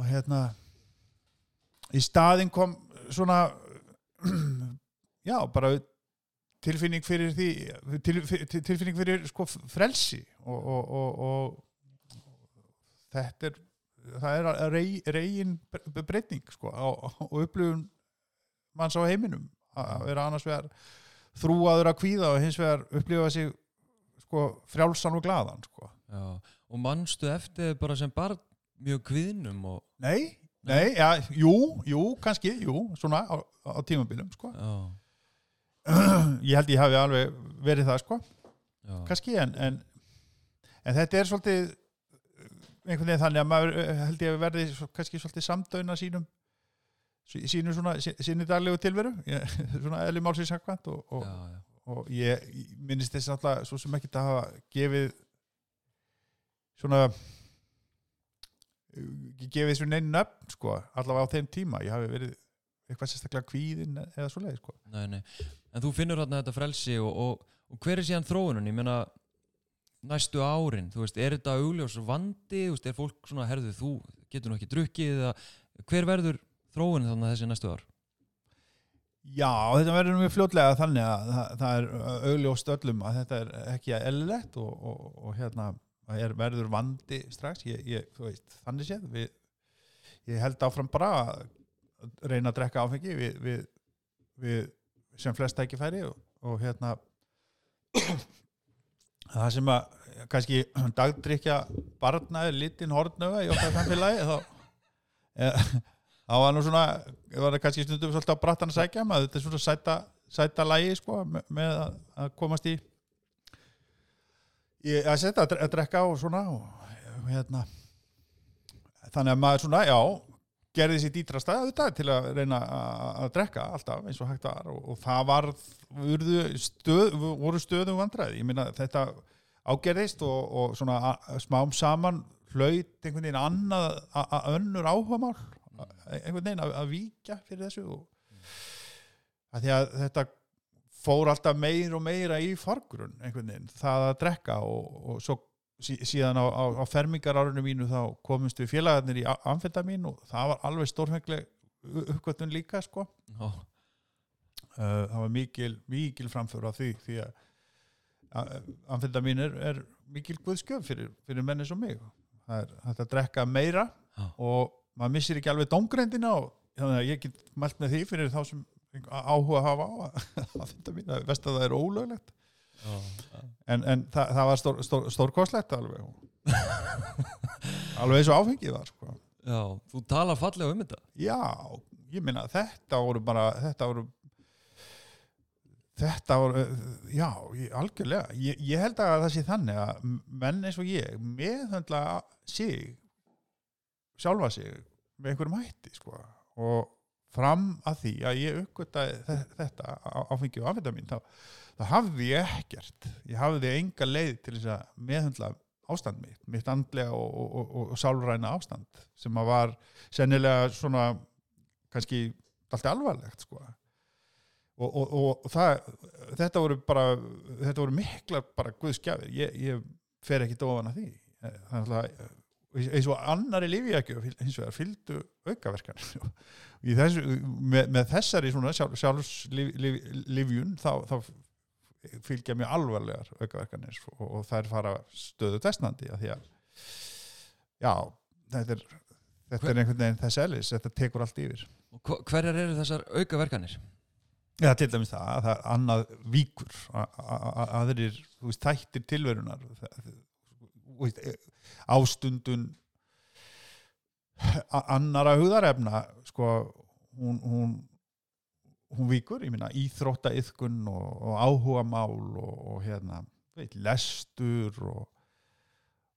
hérna, í staðin kom svona já, bara tilfinning fyrir því til, tilfinning fyrir sko frelsi og, og, og, og þetta er það er rey, reygin breytning sko og upplifun manns á heiminum. Að vera annars vegar þrúaður að kvíða og hins vegar upplifa sig sko frjálsan og gladan sko. Já, og mannstu eftir bara sem barn mjög kviðnum og Nei, Nei, já, jú, jú, kannski, jú, svona á, á tímabilum, sko. ég held ég hafi alveg verið það, sko. Já. kannski en, en, en þetta er svolítið einhvern veginn þannig að maður eh, held ég að verði kannski svolítið samdöina sínum sí- sínu svona, sí- sínu daglegu tilveru svona eðli málsins og, og, Já, já. og ég minnist þess alltaf svo sem ekki að hafa gefið svona gefið þessu neinn nöfn sko, allavega á þeim tíma ég hafi verið eitthvað sérstaklega kvíðin eða svo leið sko. Nei, nei. En þú finnur þarna þetta frelsi og, og, og hver er síðan þróunum? Ég meina næstu árin, þú veist, er þetta augljós vandi, þú veist, er fólk svona herðu, þú getur nú ekki drukkið eða hver verður þróunin þannig þessi næstu ár? Já, þetta verður mjög fljótlega þannig að það, það er augljóst öllum að þetta er ekki eðlilegt og, og, og hérna það er, verður vandi strax. Ég, ég, veist, þannig séð við, ég held áfram bara að reyna að drekka áfengi við, við, við sem flest tækifæri og, og hérna það sem að kannski dagdrykja barna er litin hortnöga í okkar samfélagi þá eh, þá var nú svona það var kannski stundum svolítið á brattan að sækja maður þetta er svona sæta, sæta lægi sko, með, að komast í í að setja að, að drekka og svona og, hérna. Þannig að maður svona, já gerði sér dýtrasta auðvitað til að reyna að, að drekka alltaf eins og hægt var og, og það var stöð, voru stöðum vandræði. Ég minna þetta ágerðist og, og svona smám saman hlaut einhvern veginn annað a, a, önnur áhugamál einhvern veginn að, að víkja fyrir þessu og að því að þetta fór alltaf meir og meira í fargrunn einhvern veginn, það að drekka og, og svo sí- síðan á, á, á fermingarárunum mínu þá komumst við félagarnir í amfetamin og það var alveg stórfengleg uppgötun líka sko. Uh, það var mikil, mikil framför á því því að amfetamin er, er mikil guðskjöf fyrir, fyrir menni sem mig. Það er hægt að drekka meira Já. og maður missir ekki alveg dómgrendina og þannig að ég get mælt með því fyrir þá sem áhuga hafa á amfetamin, að vest að það er ólöglegt já, já. en, en það, það var stór, stór, stórkostlegt alveg alveg eins og áfengið var sko. já, þú talar fallega um þetta Já, ég minna þetta voru bara þetta voru þetta voru, já, ég, algjörlega ég, ég held að það sé þannig að menn eins og ég meðhöndla sig sjálfa sig með einhverjum hætti sko. og fram að því að ég uppgötaði þetta áfengi og amfetamin þá, þá hafði ég ekkert. Ég hafði enga leið til þess að meðhöndla ástand mitt, mitt andlega og, og, og, og, og sálræna ástand sem að var sennilega svona kannski allt alvarlegt sko. Og, og, og það, þetta voru bara þetta voru miklar bara guðskjafir ég, ég fer ekki dofan að því. Þannig að eins og annari lífjakjöf hins vegar fylgdu aukaverkan í þessu, með, með þessari svona sjálf, sjálfslifjun þá, þá fylgja mjög alvarlegar aukaverkanir og, og þær fara stöðu testnandi að því að já, þetta er þetta er einhvern veginn þess eðlis, þetta tekur allt yfir hverjar eru þessar aukaverkanir? Já, til dæmis það, að það er annað víkur aðrir, þættir tilverunar það- veist, e- ástundun annara hugðarefna sko, hún, hún hún víkur, ég minna íþrótta yðkun og, og áhuga mál og, og hérna, veit, lestur og,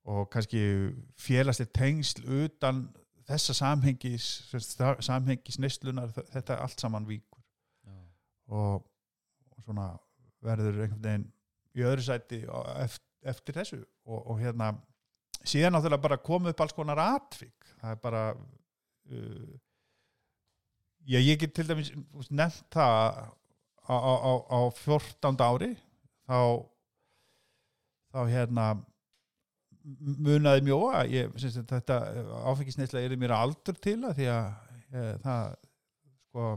og kannski félagslega tengsl utan þessa samhengis samhengis neyslunar, þetta allt saman víkur. Já, og, og svona verður einhvern veginn í öðru sæti á- eft- eftir þessu. Og, og hérna síðan náttúrulega bara komið upp alls konar atvik það er bara uh, já, ég get til dæmis nefnt það á, á, á, á 14. ári þá þá hérna munaði mjóa ég, sagt, þetta áfengisneisla er mér aldur til að því að ég, það sko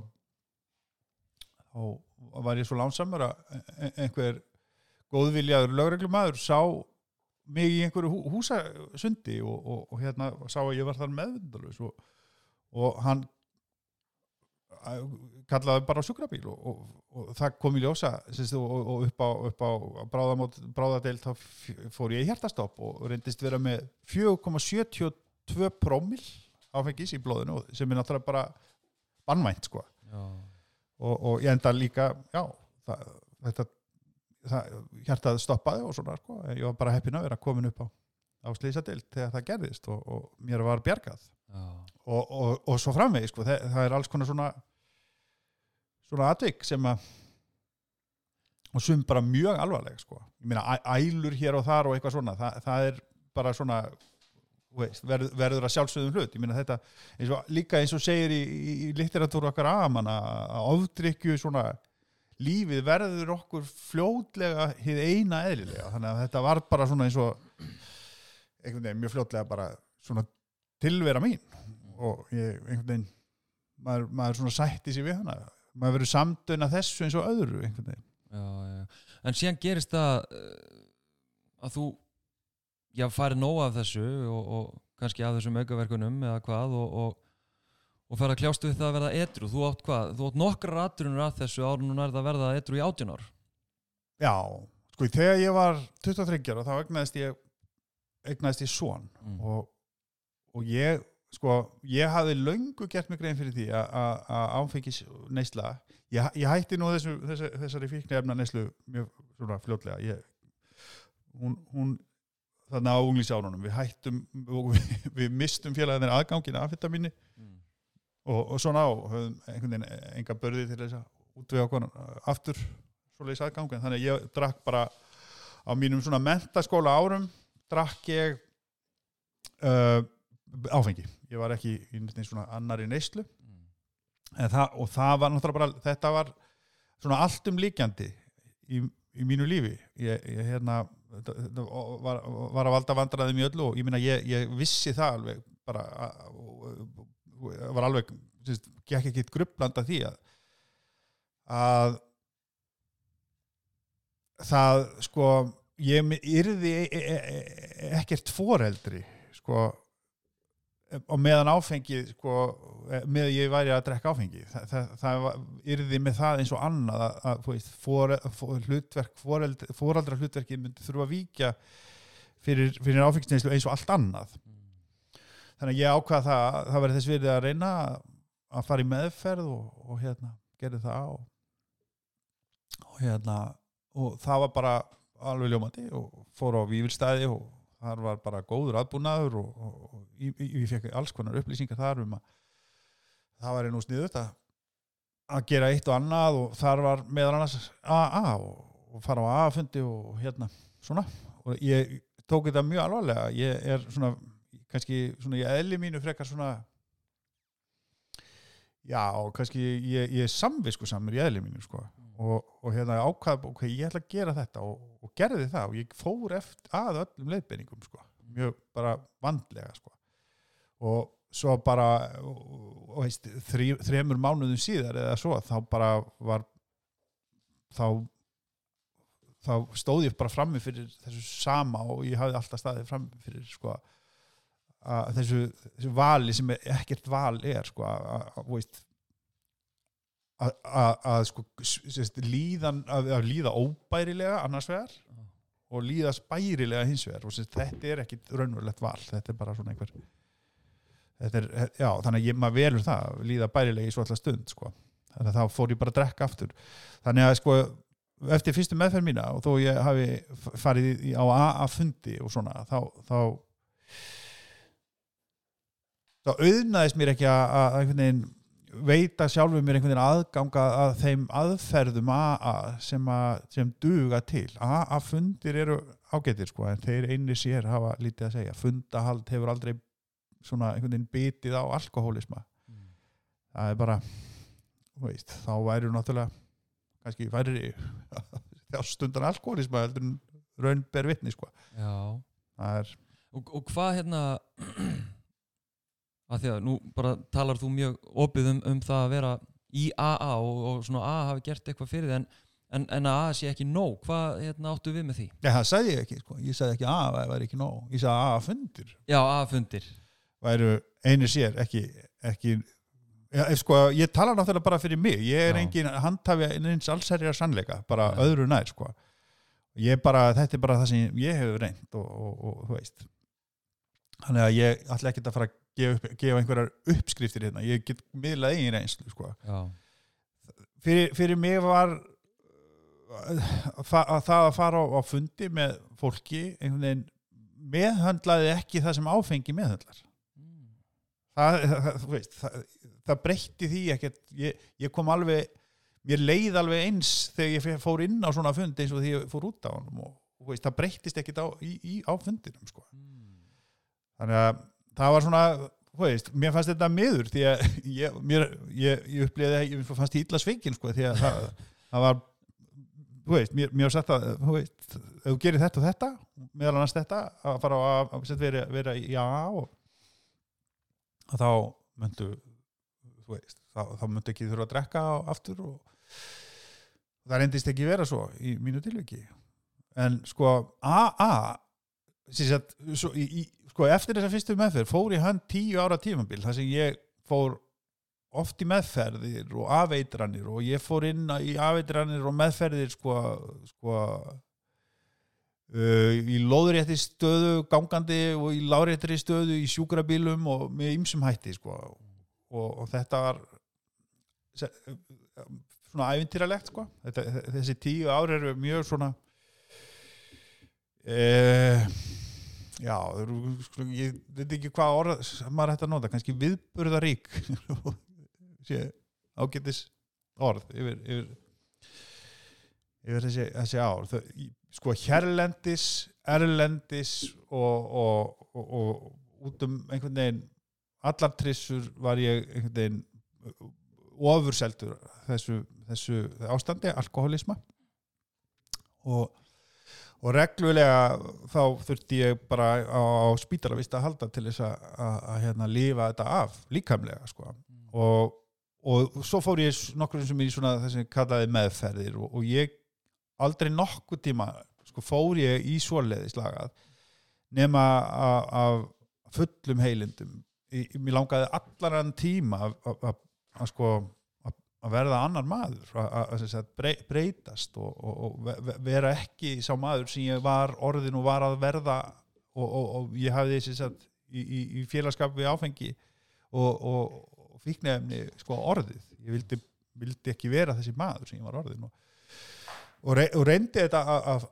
þá var ég svo lánsamur að e- einhver góðviljaður lögreglumæður sá mig í einhverju hú, húsasundi og, og, og hérna sá að ég var þar meðvindalus og, og hann að- kallaði bara á sjúkrabíl og, og, og það kom í ljósa sérst, og, og upp á, upp á bráðamót, bráðadeild þá fór ég í hjertastopp og reyndist vera með 4,72 prómil áfengis í blóðinu sem er náttúrulega bara bannvænt sko. Og ég enda líka já, það, þetta það, hjartað stoppaði og svona sko, ég var bara heppin að vera komin upp á, á slísadild þegar það gerðist og, og mér var bjargað. Og, og, og svo framvegi sko, það, það er alls konar svona svona atvik sem að og sum bara mjög alvarleg sko. ég meina ælur hér og þar og eitthvað svona það, það er bara svona veist, verð, verður að sjálfsögðum hlut. Ég meina þetta, eins og, líka eins og segir í, í, í litteratúru okkar amanna að ofdrykju svona lífið verður okkur fljótlega hið eina eðlilega, þannig að þetta var bara svona eins og einhvern veginn mjög fljótlega bara svona tilvera mín. Og ég einhvern veginn maður, maður svona sætti sér við hana. Maður verður samdöna þessu eins og öðru einhvern veginn. Já, já. En síðan gerist það uh, að þú já, farið nóg af þessu og, og kannski af þessum aukaverkunum eða hvað og, og, og fer að kljástu við það að verða etru þú átt hvað, þú átt nokkra raturinn að þessu árun og nærða að verða etru í átján ár. Já, sko þegar ég var 23 ára þá egnaðist ég egnaðist ég son. Mm. og, og ég sko, ég hafði löngu gert mig grein fyrir því að- áfengis neysla ég, ég hætti nú þessu, þessu, þessari fíknefna neyslu mjög svona fljótlega. Ég, hún, hún þarna á unglísárunum við hættum og við, við mistum félagin aðgangin af þetta minni mm. Og, og svona og höfum einhvern veginn enga börði til þess að útvega okkur aftur svoleiðis aðgangin þannig að ég drakk bara á mínum svona mentaskóla árum drakk ég uh, áfengi. Ég var ekki í svona annari neyslu. Mm. en það, og það var náttúrulega bara þetta var svona allt um líkjandi í, í mínu lífi. Ég, ég hérna var, var að valda vandræðum í öllu og ég minna ég, ég vissi það alveg bara var alveg gekk ekki grublanda því að að það sko ég yrði e- e- e- ekkert foreldri sko og meðan áfengi sko, með ég væri að drekka áfengi. Það, það, það yrði með það eins og annað að, að veist, for, for, hlutverk foreldra, foreldra hlutverki myndi þurfa að víkja fyrir, fyrir áfengisneislu eins og allt annað þannig að ég ákvað það það verið þess virði að reyna að fara í meðferð og, og hérna gerði það og, og hérna og það var bara alveg ljómandi og fór á Vífilstæði og þar var bara góður aðbúnaður og, og, ég, fekk alls konar upplýsingar þar um að það var nú sniðut að að gera eitt og annað og þar var meðal annars AA og fara á AA-fundi og hérna svona. Og ég tók þetta mjög alvarlega. Ég er svona kannski svona ég eðli mínu frekar svona já og kannski ég, ég er samvisku samur í eðli mínu sko. Og, og hérna ákvað ok, ég ætla að gera þetta og, og gerði það og ég fór eftir að öllum leiðbeiningum sko, mjög bara vandlega sko. Og svo bara og, og veist, þrý, þremur mánuðum síðar eða svo, þá bara var þá þá stóð ég bara frammi fyrir þessu sama og ég hafði alltaf staðið frammi fyrir sko. að þessu, þessu vali sem er, ekkert val er sko að, að, að, að, að, að sko líðan, að, að líða óbærilega annars vegar og líða spærilega hins vegar og sérst, þetta er ekkit raunverulegt val þetta er bara svona einhver er, já, þannig að ég maður velur það að líða bærilega í svo alltaf stund sko. þannig að þá fór ég bara að drekka aftur þannig að sko eftir fyrstu meðferð mína og þó ég hafi farið í, á AA-fundi og svona þá, þá þá auðnaðist mér ekki að, að einhvern veginn veita sjálfur mér einhvern veginn aðganga að þeim aðferðum AA sem, að, sem duga til. AA-fundir eru ágættir sko en þeir einni sér hafa lítið að segja. Fundahald hefur aldrei svona einhvern veginn bitið á alkohólisma. Það er bara veist, þá væri náttúrulega kannski væri þjástundan alkohólisma heldur en raun ber vitni sko. Já, það er, og, og hvað hérna að því að nú bara talar þú mjög opið um, um það að vera í AA og, og svona AA hafi gert eitthvað fyrir þið en, en, en að AA sé ekki nóg hvað hérna, áttu við með því? já það sagði ég ekki sko ég sagði ekki að það væri ekki nóg ég sagði að AA fundir Já, AA fundir væru einu sér ekki, ekki ja, ef sko, ég tala náttúrulega bara fyrir mig ég er Já. engin handhafi eins allsærjar sannleika, bara Nei. öðru nær sko. ég bara, þetta er bara það sem ég hefur reynd og, og, og þú veist þannig að ég ætla ekki að fara að gefa, upp, gefa einhverjar uppskriftir hérna, ég get miðlað eigin reynslu sko. Fyrir, fyrir mig var það, að það að fara á, á fundi með fólki veginn meðhöndlaði ekki það sem áfengi meðhöndlar. Það, það, þú veist, það, það breytti því ekkert. Ég, ég kom alveg, mér leið alveg eins þegar ég fór inn á svona fund eins og því ég fór út á honum og, og veist, það breyttist ekkert á, í, í, á fundinum sko. þannig að það var svona veist, mér fannst þetta miður því að ég, mér, ég, ég upplýði að ég fannst ítla sveikin sko, því að það, það var þú veist, mér, mér sett að þú veist, ef þú gerir þetta og þetta meðal annars þetta, að fara að, að vera, vera í A og þá myndu þú veist, þá, þá myndu ekki þurfa að drekka aftur og það reyndist ekki vera svo í mínu tilviki. En sko AA sagt, svo, í, í, sko eftir þessa fyrstu meðferð fór ég hann tíu ára tímabil þar sem ég fór oft í meðferðir og afeitranir og ég fór inn í afeitranir og meðferðir sko, sko uh, í loðurétti stöðu gangandi og í láréttri stöðu í sjúkrabílum og með ymsum hætti sko og, og þetta var svona æfintýralegt sko. Þetta, þessi tíu ári eru mjög svona eeeh já, ég veit ekki hvað orð maður hægt að nota, kannski viðburðarík. Ágættis orð yfir, yfir, yfir þessi, þessi ár. Það, sko hérlendis erlendis og, og, og, og út um einhvern veginn allar trissur var ég einhvern veginn ofurseldur þessu, þessu ástandi, alkoholisma og og reglulega þá þurfti ég bara á, á spítalavist að halda til þess að, að, að hérna, lifa þetta af líkamlega sko. mm. og, og svo fór ég nokkur sem er í svona það sem kallaði meðferðir og, og ég aldrei nokkuð tíma sko, fór ég í svoleiðislagað nema af fullum heilindum mér langaði allar enn tíma að sko að verða annar maður að, að breytast og, og, og vera ekki sá maður sem ég var orðin og var að verða og, og ég hafði þessi í, í, í félagskap við áfengi og fíknefni sko orðið. Ég vildi, vildi ekki vera þessi maður sem ég var orðin og reyndi þetta af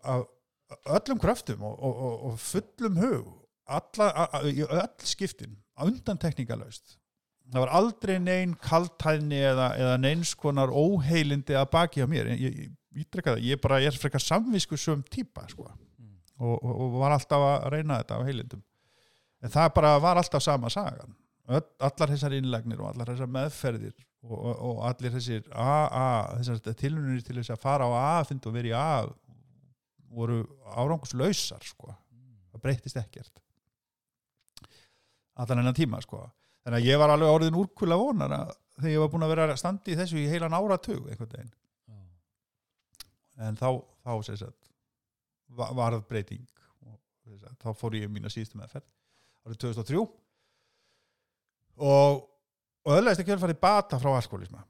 öllum kröftum og fullum hug alla, í öll skiptin undan tekníkalaust það var aldrei neinn kaltæðni eða, eða neins konar óheilindi að baki á mér ég, ég, ég, ég bara er frekar samvisku sem týpa sko. mm. og, og, og var alltaf að reyna þetta á heilindum en það bara var alltaf sama sagan allar þessar innlegnir og allar þessar meðferðir og, og allir þessir AA, þessar tilunir til þess að fara á A-fund og vera í A voru árangslöysar sko. það breytist ekkert allan enna tíma sko þannig að ég var alveg orðin úrkvöla vonar þegar ég var búin að vera standi í þessu í heilan áratug einhvern veginn. En þá, þá sagt, var það breyting og sagt, þá fór ég mína síðustu meðferð árið 2003 og, og öðlega ekki vel farið bata frá alkoholisma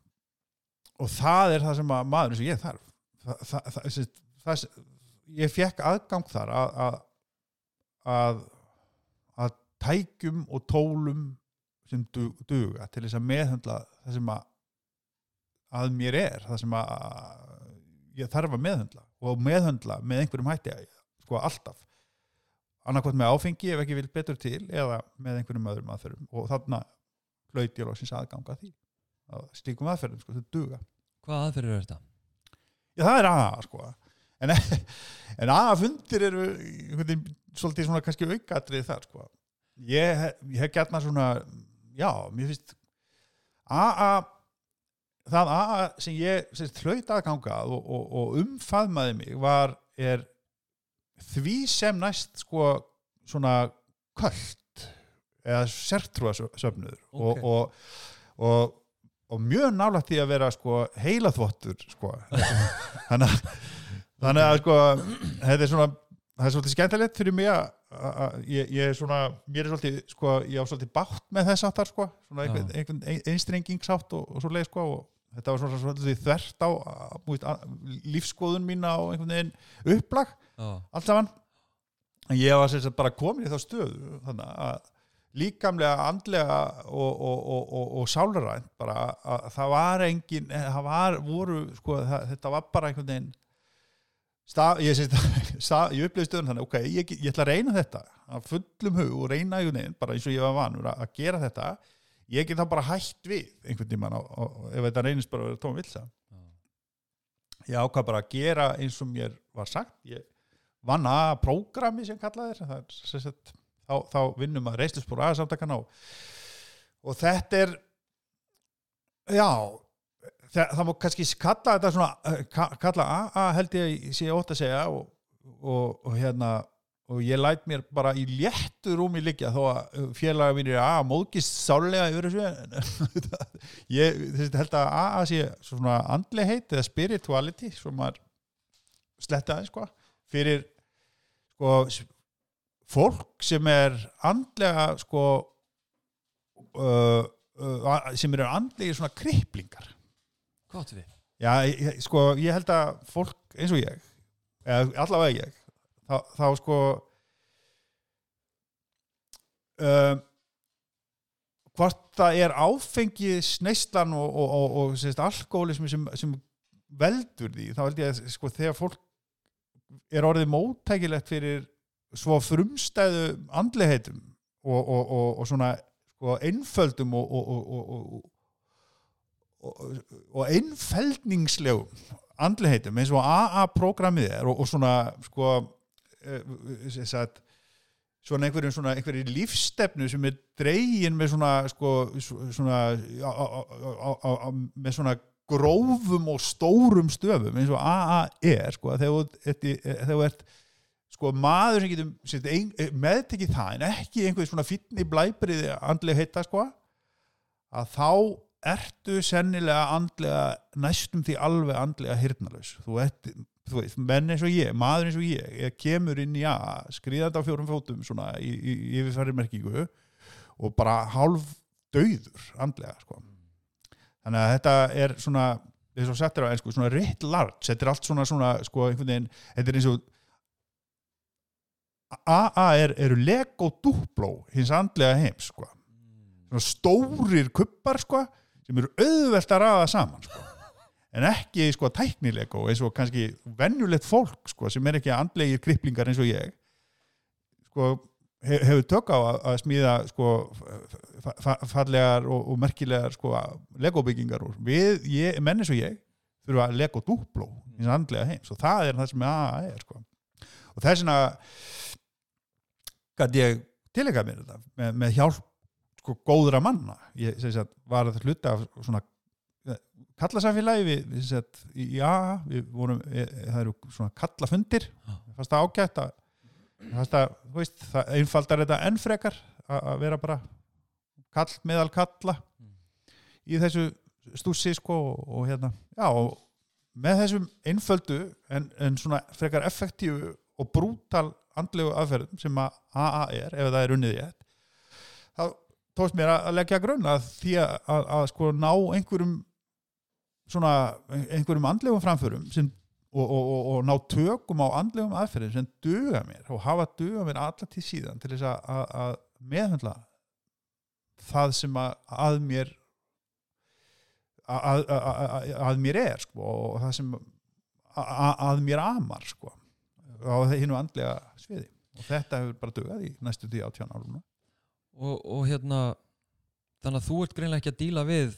og það er það sem að maður eins og ég þarf. Það, það, það, ég fekk aðgang þar að, að, að, að tækjum og tólum sem duga til þess að meðhandla það sem að, að mér er það sem að ég þarf að meðhandla og meðhandla með einhverjum hætti sko alltaf. Annarkvæmt með áfengi ef ekki vil betur til eða með einhverjum öðrum aðferðum og þarna hlaut ég lóksins aðganga því að slíkum aðferðum sko, þetta duga. Hvað aðferður er þetta? Já það er aða sko. En, en aða fundir eru svolítið svona kannski aukatrið þar sko. Ég, ég hef gert maður svona já, mér finnst AA það AA sem ég hlaut aðgangað og, og, og umfaðmaði mig var er því sem næst sko svona kvöld eða sértrúasöfnuður okay. og, og og mjög nálægt því að vera sko heilaþvottur sko þannig að sko þetta er svona það er svolítið skemmtilegt fyrir mig að ég, ég er svona mér er svolítið, sko, ég á svolítið bátt með þess aftar, sko, svona einhvern, einhvern einstrengingsátt og, og svo leið, sko og þetta var svona svolítið þvert á múið, lífskoðun mín á einhvern veginn upplag, allt saman. Ég var sérstaklega bara komin í þá stöðu, þannig að líkamlega, andlega og, og, og sálrænt bara að það var engin, það var, voru, sko, það, þetta var bara einhvern veginn stað, ég, ég upplifði stöðun þannig, ok, ég, ég ætla að reyna þetta að fullum hug og reyna einhvern veginn bara eins og ég var vanur að, að gera þetta. Ég get þá bara hætt við einhvern tíman og, og ef þetta reynist bara að vera tóma vilsa ég ákvað bara að gera eins og mér var sagt. Ég vann að prógrami sem kallaði þér það er þá, þá vinnum að reislusbúr aðsamtakana og, og þetta er já það, það má kannski kalla þetta svona eh, ka- kalla AA held ég sé ótt að segja og, og, og hérna og ég læt mér bara í léttu rúmi liggja þó að félaga mínir að móðgist sálega yfir þessu. Ég held að AA sé svona andlegheit eða spirituality sem maður sletta aðeins sko fyrir sko fólk sem er andlega sko uh, uh, sem eru andlegi svona kriplingar Hvað áttu við? Já, ég, sko, ég held að fólk eins og ég, allavega ég, þá, þá sko um, hvort það er áfengi sneislan og, og, og, og alkoholismi sem, sem veldur því, þá held ég að sko, þegar fólk er orðið móttækilegt fyrir svo frumstæðu andliheitum og svona sko, einföldum og, og, og, einfeldningslegum andliheitum eins og AA-programmið er og, og svona sko eh, sem sagt, svona einhverjum svona einhverjum lífstefnu sem er dregin með svona sko svona á, á, á, með svona grófum og stórum stöfum eins og AA er sko í- þegar þú ert sko maður sem getur ein, meðtekið það en ekki einhver svona fínni blæbriði andlega heita sko að þá ertu sennilega andlega næstum því alveg andlega hirnalaus þú ert, þú veist, menn eins og ég maður eins og ég, ég kemur inn í að skriðandi á fjórum fótum svona í, í, í yfirfæri merkingu og bara hálf dauður andlega sko þannig að þetta er svona eins og settir á ennsku, svona writ large þetta er allt svona, svona, sko, einhvern veginn þetta er eins og AA er, eru Lego Duplo hins andlega heims sko. stórir kuppar sko, sem eru auðvelt að raða saman sko. en ekki sko, tæknilego eins og kannski venjulegt fólk sko, sem er ekki andlegir kriplingar eins og ég sko, he, hefur tök á að, að smíða sko, fa fa fallegar og, og merkilegar sko, Lego byggingar úr við, ég, menn eins og ég þurfa að Lego Duplo hins andlega heims og það er það sem AA er sko. og þess vegna gæti ég tilega mér þetta með, með hjálp sko góðra manna. Ég sagt, var að hluta af svona eh, kallasamfélagi við, við AA við vorum, e, það eru svona kallafundir. Mér fannst það ágætt að það, þú veist, það einfaldar þetta enn frekar að að vera bara kall meðal kalla í þessu stússi sko og, og hérna, já og með þessum einföldu en, en svona frekar effektífu og brútal andlegu aðferðum sem að AA er, ef það er unnið ég þá tókst mér að leggja grunn að því að, að, að sko ná einhverjum svona einhverjum andlegum framförum sem, og, og, og, og ná tökum á andlegum aðferðum sem duga mér og hafa duga mér alla til síðan til þess að, að, meðhundla það sem að, mér að, mér er sko, og það sem að, mér amar sko, á hinu andlega sviði. Og þetta hefur bara dugað í næstu því átján árum og, og hérna þannig að þú ert greinlega ekki að díla við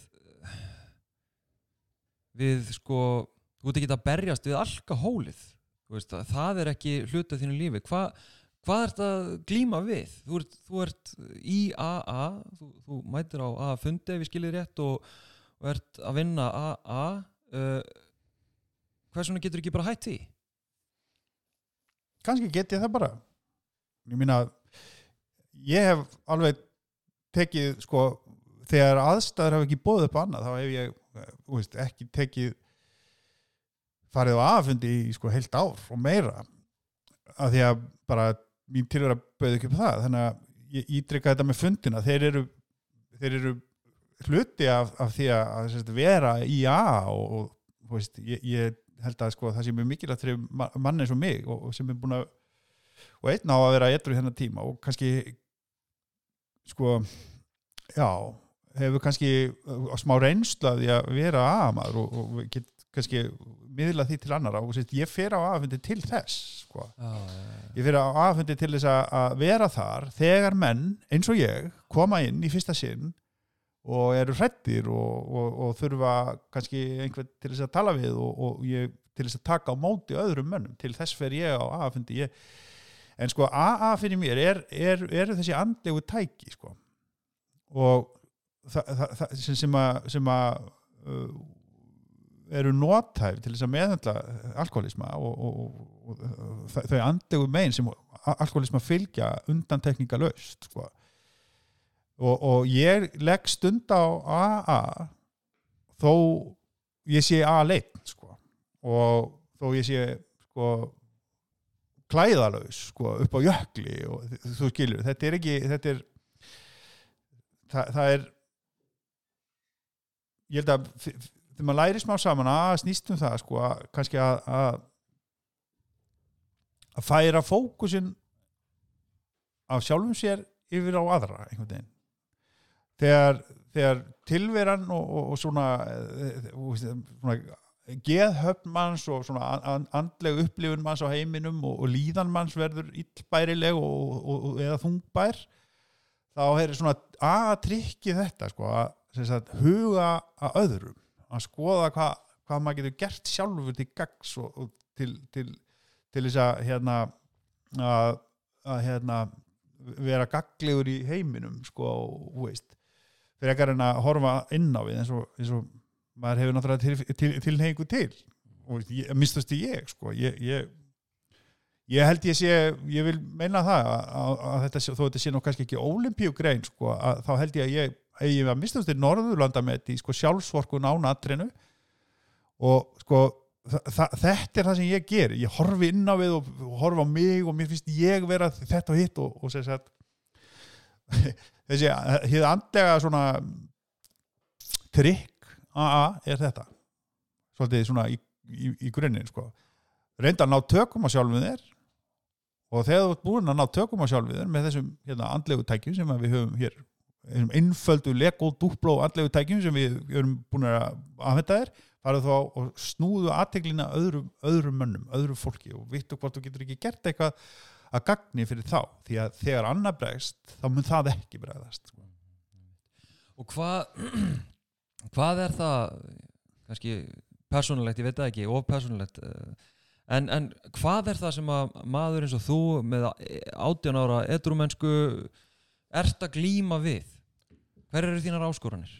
við sko þú ert ekki að berjast við alkahólið veist, það, er ekki hluta þínu lífi. Hva, hvað ert að glíma við? Þú ert, þú ert í AA þú, þú mætir á AA fundi ef ég skilir rétt og, og ert að vinna AA uh, hvers vegna getur ekki bara hætt því? Kannski get ég það bara. Ég meina ég hef alveg tekið sko þegar aðstæður hafa ekki bóðið upp annað þá hef ég veist, ekki tekið farið á aðfundi í sko heilt ár og meira af því að bara mín til að bauði ekki upp það. Þannig að ég ítrykka þetta með fundina. Þeir eru, þeir eru hluti af, af því að, að sérst, vera í A og, og veist, ég, ég held að sko, það sé mjög mikilvægt fyrir ma- mann eins og mig og, og sem er búin að og einn á að vera eitthvað í þennan tíma og kannski sko já, hefur kannski uh, smá reynsla af því að vera aðamaður og, og get kannski miðla því til annara og sérst, ég fer á aðfundi til þess sko. Já, já, já. ég fer á aðfundi til þess að- vera þar þegar menn eins og ég koma inn í fyrsta sinn og eru hrættir og, og, og þurfa kannski einhvern til þess að tala við og, og ég til þess að taka á móti öðrum mönnum til þess fer ég á aðfundi ég, en sko AA fyrir mér er, er, eru þessi andlegu tæki sko og það, það, sem, að, sem að uh, eru notæf til þess að meðhandla alkoholisma og, og, og, og þau- andlegu megin sem alkoholisma fylgja undantekninga löst sko. og ég legg stund á AA þó ég sé A leitt sko. og þó ég sé sko klæðalaus sko, upp á jökli og þú skilur, þetta er ekki þetta er það, það er ég held að þegar maður læri smá saman að snýst um það sko, að, kannski að, að að færa fókusin af sjálfum sér yfir á aðra einhvern veginn. Þegar, þegar tilveran og, og, og svona, eh, og, svona geðhöfn manns og andleg upplifun manns á heiminum og, og líðan manns verður illbærileg og, og, eða þungbær þá er svona að trykki þetta sko, að sagt, huga að öðrum að skoða hvað hva maður getur gert sjálfur til gags og, til, til, til þess að hérna að, að hérna vera gaglegur í heiminum sko, og veist fyrir ekkar en að horfa inn á við eins og, eins maður hefur náttúrulega til, til, tilhengu til. Og ég, minnstusti ég sko. Ég, ég, ég held ég sé ég vil meina það að, að, þetta þó þetta sé nú kannski ekki ólimpíugrein sko að þá held ég að ég ég að minnstusti Norðurlanda með í sko sjálfsvorkun á natrinu og sko þetta er það sem ég ger. Ég horfi inn á við og, horfi á mig og mér finnst ég vera þetta og hitt og, og sem sagt þessi, hér andlega svona trikk AA er þetta svolítið svona í, í, í grunninn sko. reynda að ná tökum á sjálfum þér og þegar þú ert búin að ná tökum á sjálfum þér með þessum hérna, andlegu tækjum sem við höfum hér þessum innföldu Lego Duplo andlegu tækjum sem við erum búin að afhenda þér farið þá og snúðu aðteglina öðrum, öðrum mönnum, öðrum fólki og vittu hvort þú getur ekki gert eitthvað að gagni fyrir þá, því að þegar annað bregst, þá mun það ekki bregðast sko. Og hvað hvað er það kannski persónulegt, ég veit það ekki of persónulegt eh, en, en hvað er það sem að maður eins og þú með 18 ára edrumennsku ert að glíma við? Hver eru þínar áskoranir?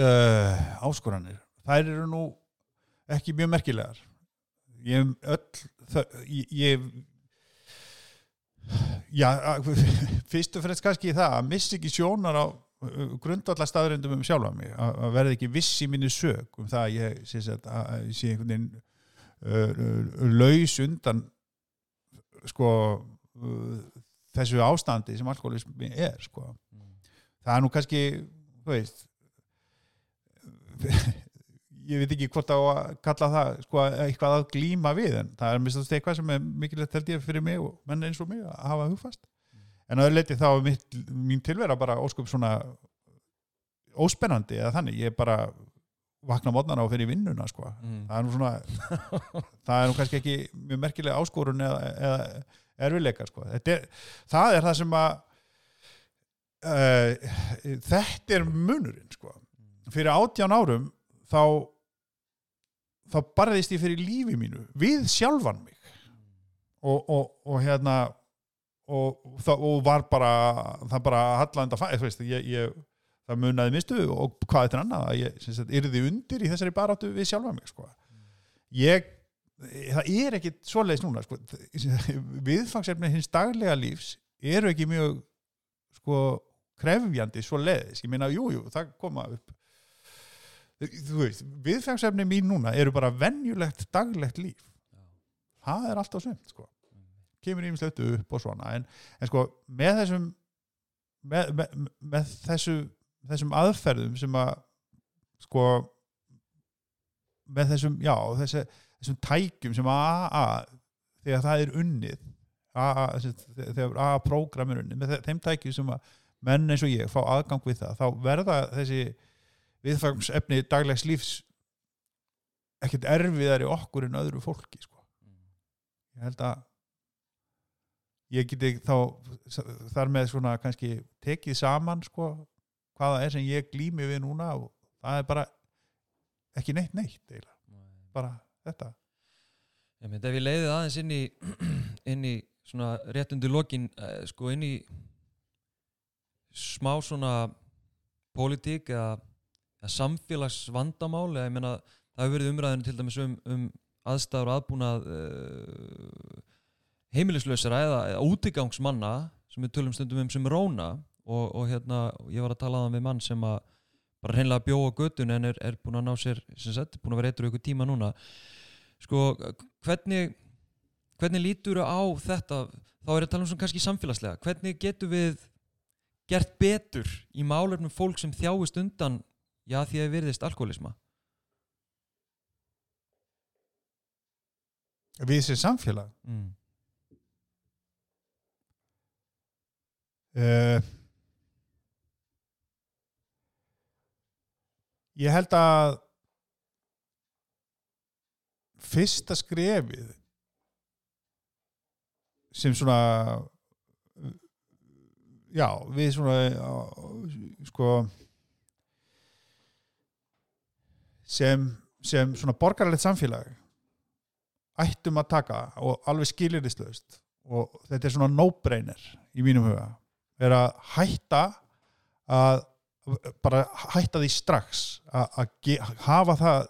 uh, áskoranir. Þær eru nú ekki mjög merkilegar. Ég öll það, ég, ég já, fyrst og fremst kannski það að missa ekki sjónar á grundvallar staðrindum um sjálfa mig að verða ekki viss í minni sög um það að ég sé, að að ég sé einhvern veginn uh, laus undan sko uh, þessu ástandi sem alkoholismi er sko. það er nú kannski þú veist ég veit ekki hvort á að kalla það sko, eitthvað að glíma við en það er mistast eitthvað sem er mikilvægt held ég fyrir mig og menn eins og mig að hafa hugfast en að leiti þá er mitt, mín tilvera bara óskup svona óspennandi eða þannig, ég bara vakna mótnana og fyrir vinnuna sko. Mm. það er nú svona það er nú kannski ekki mjög merkilega áskorun eða, eða erfileika sko. Er, það er það sem að uh, þetta er munurinn sko. fyrir átján árum þá þá barðist ég fyrir lífi mínu við sjálfan mig og, og, og hérna og, og var bara það bara fæ, veist, ég, ég það munaði mistu og hvað þetta er annað að ég sem sagt, yrði undir í þessari baráttu við sjálfa mig sko. ég það er ekki svoleiðis núna sko. viðfangsefni hins daglega lífs eru ekki mjög sko krefjandi svoleiðis, ég meina jú, jú, það koma upp þú veist, viðfangsefni mín núna eru bara venjulegt daglegt líf. Það er alltaf sumt sko. Kemur ímislegt upp og svona en, en sko með þessum með, með, með þessu þessum aðferðum sem að sko með þessum, já, þessi, þessum tækjum sem að, að þegar það er unnið að, þegar að prógram er unnið með þe- þeim tækjum sem að menn eins og ég fá aðgang við það þá verða þessi viðfangsefni daglegs lífs ekkert erfiðari okkur en öðru fólki sko. ég held að ég geti þá þar með svona kannski tekið saman sko, hvaða er sem ég glými við núna og það er bara ekki neitt neitt eiginlega. bara þetta Ég myndi ef ég leiði aðeins inn í inn í svona rétt undir lokin eh, sko inn í smá svona pólitík eða samfélagsvandamál eða ég meina það hefur verið umræðin til dæmis um, um aðstæður aðbúnað uh, heimilislausara eða, eða útigangsmanna sem við tölum stundum um sem róna. Og, og hérna ég var að tala um við mann sem að bara hreinlega bjóða göttun en er, er búin að ná sér sem sagt, búin að vera eitthvað tíma núna. Sko hvernig hvernig lítur á þetta? Þá er að tala um svona kannski samfélagslega. Hvernig getur við gert betur í málefnum fólk sem þjáist undan já því að virðist alkoholisma við sem samfélag mm. uh, ég held að fyrsta skrefið sem svona já, við svona sko sem, sem svona borgarlegt samfélag ættum að taka og alveg skilirislaust og þetta er svona no-brainer í mínum huga. Er að hætta að bara hætta því strax að, að hafa það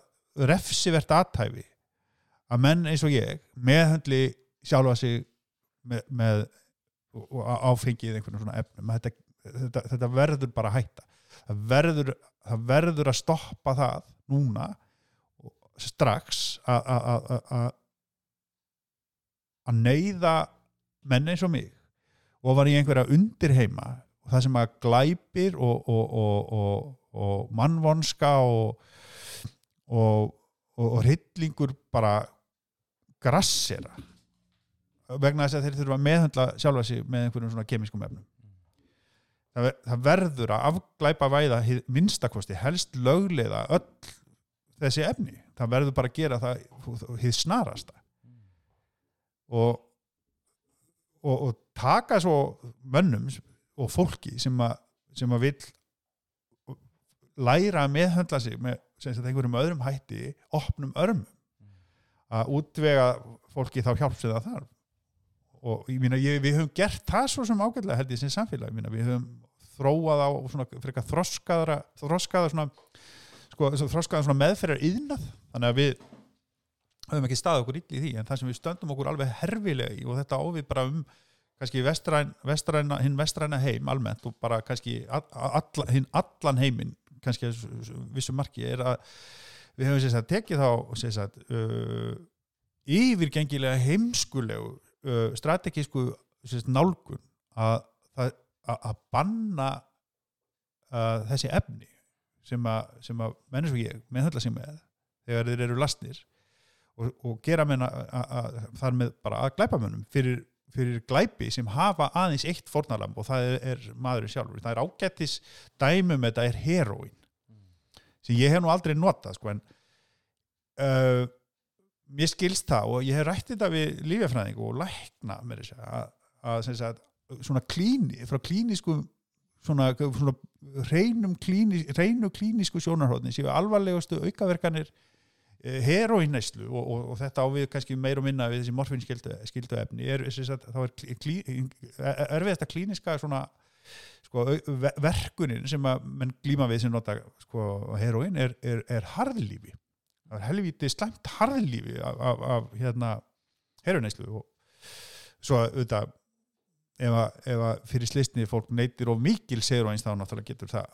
refsivert aðtæfi að menn eins og ég meðhandli sjálfa sig með, með áfengið einhvern svona efnum. Þetta, þetta, þetta verður bara að hætta. Það verður, það verður að stoppa það núna strax að að neyða menn eins og mig og var í einhverja undirheima og það sem að glæpir og, og, og, og mannvonska og hryllingur bara grassera vegna þess að þeir þurfa að meðhandla sjálfa sig með einhverjum svona kemískum efnum það, ver, það verður að afglæpa væða minnstakosti helst löglega öll þessi efni. Það verður bara að gera það hið snarasta. Og, og, og taka svo mönnum og fólki sem að, sem að vil læra að meðhandla sig með einhverjum öðrum hætti opnum örmum. Að útvega fólki þá hjálp sem það þarf. Og ég ég, við höfum gert það svo sem ágætlega held ég sem samfélag, mína, við höfum þróað á þroskaðara þroskaða svona, sko, svona meðferðar yðnað þannig að við höfum ekki staðið okkur illa í því en það sem við stöndum okkur alveg herfilega í og þetta ávið bara um kannski vestræn, vestræna, hinn vestræna heim almennt og bara kannski all, hinn allan heiminn kannski vissum marki er að við hefum sagt, tekið þá sagt, uh, yfirgengilega heimskulegu uh, strategísku nálgun að, að, að banna uh, þessi efni sem að, sem að mennesku ég meðhölda sig með þegar þeir eru lastnir og, og gera menna þar með bara að glæpa mönnum fyrir, fyrir glæpi sem hafa aðeins eitt fornalamb og það er, er maðurinn sjálfur. Það er ágættis dæmum þetta er heroin sem ég hef nú aldrei notað sko en uh, mér skilst það og ég hef rætt þetta við lífjafræðing og lækna með þess að, að, að svona klíni, frá klínisku svona, svona reynum klínis, reynum klínisku sjónarhóðni séu alvarlegustu aukaverkanir eh, heroinnæslu og, og, og þetta ávið kannski meir og minna við þessi morfinskildu efni er, þá er klí, erfiðasta klíniska svona sko, verkunin sem að menn glíma við sem nota sko, heroin er, er, er harðlífi. Það er helvítið slæmt harðlífi af, af, af hérna heroinæslu og svo auðvitað ef að, fyrir slisni fólk neytir og mikil heroins þá náttúrulega getur það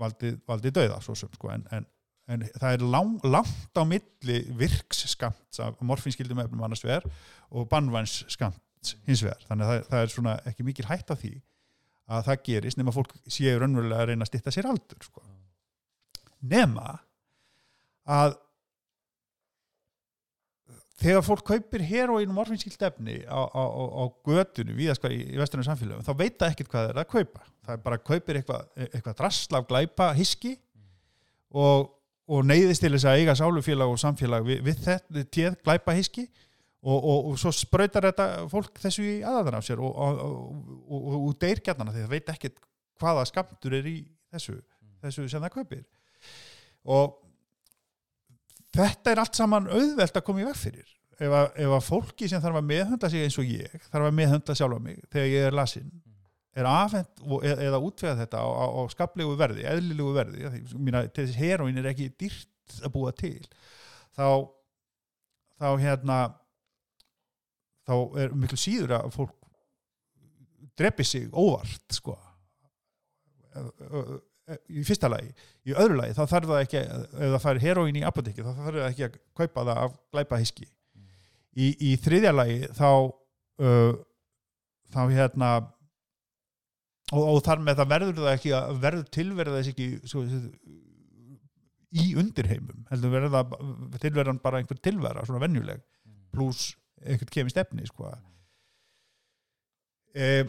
valdið, valdið döða svo sem sko en, en, en það er lang, langt á milli virksskamt af morfinskildum efnum annars vegar og bannvænsskamt hins vegar þannig að það, það er svona ekki mikil hætt af því að það gerist nema fólk séu raunverulega að reyna að stitta sér aldur sko. nema að þegar fólk kaupir heroín og morfinskilt efni á, á, á, götunum viðaskvar í, í vesturinu samfélagum þá veit það ekkert hvað það er að kaupa. Það er bara að kaupir eitthvað, eitthvað drasslaf glæpa hiski og, og neyðist til þess að eiga sálufélag og samfélag við, við þetta téð glæpa hiski og, og, og svo sprautar þetta fólk þessu í aðaðan af sér og, deyr gætnana því það veit ekkert hvaða skamtur er í þessu, þessu sem það kaupir. Og þetta er allt saman auðvelt að koma í veg fyrir. Ef að, ef að fólki sem þarf að meðhönda sig eins og ég þarf að meðhönda sjálfa mig þegar ég er lasinn er afhend og- eða, útvega þetta á, á, á skaplegu verði, eðlilegu verði því, mína, til þess heroin er ekki dýrt að búa til þá þá hérna þá er miklu síður að fólk drepi sig óvart sko í fyrsta lagi í öðru lagi þá þarf það ekki ef það fær heroin í apotekki þá þarf það ekki að kaupa það af glæpa hiski í, í þriðja lagi þá uh, þá hérna og, og þar með það verður það ekki að verður tilverða þess ekki svo, í undirheimum heldur verður það tilverðan bara einhver tilverða svona venjuleg pluss einhvern kemist efni sko. e,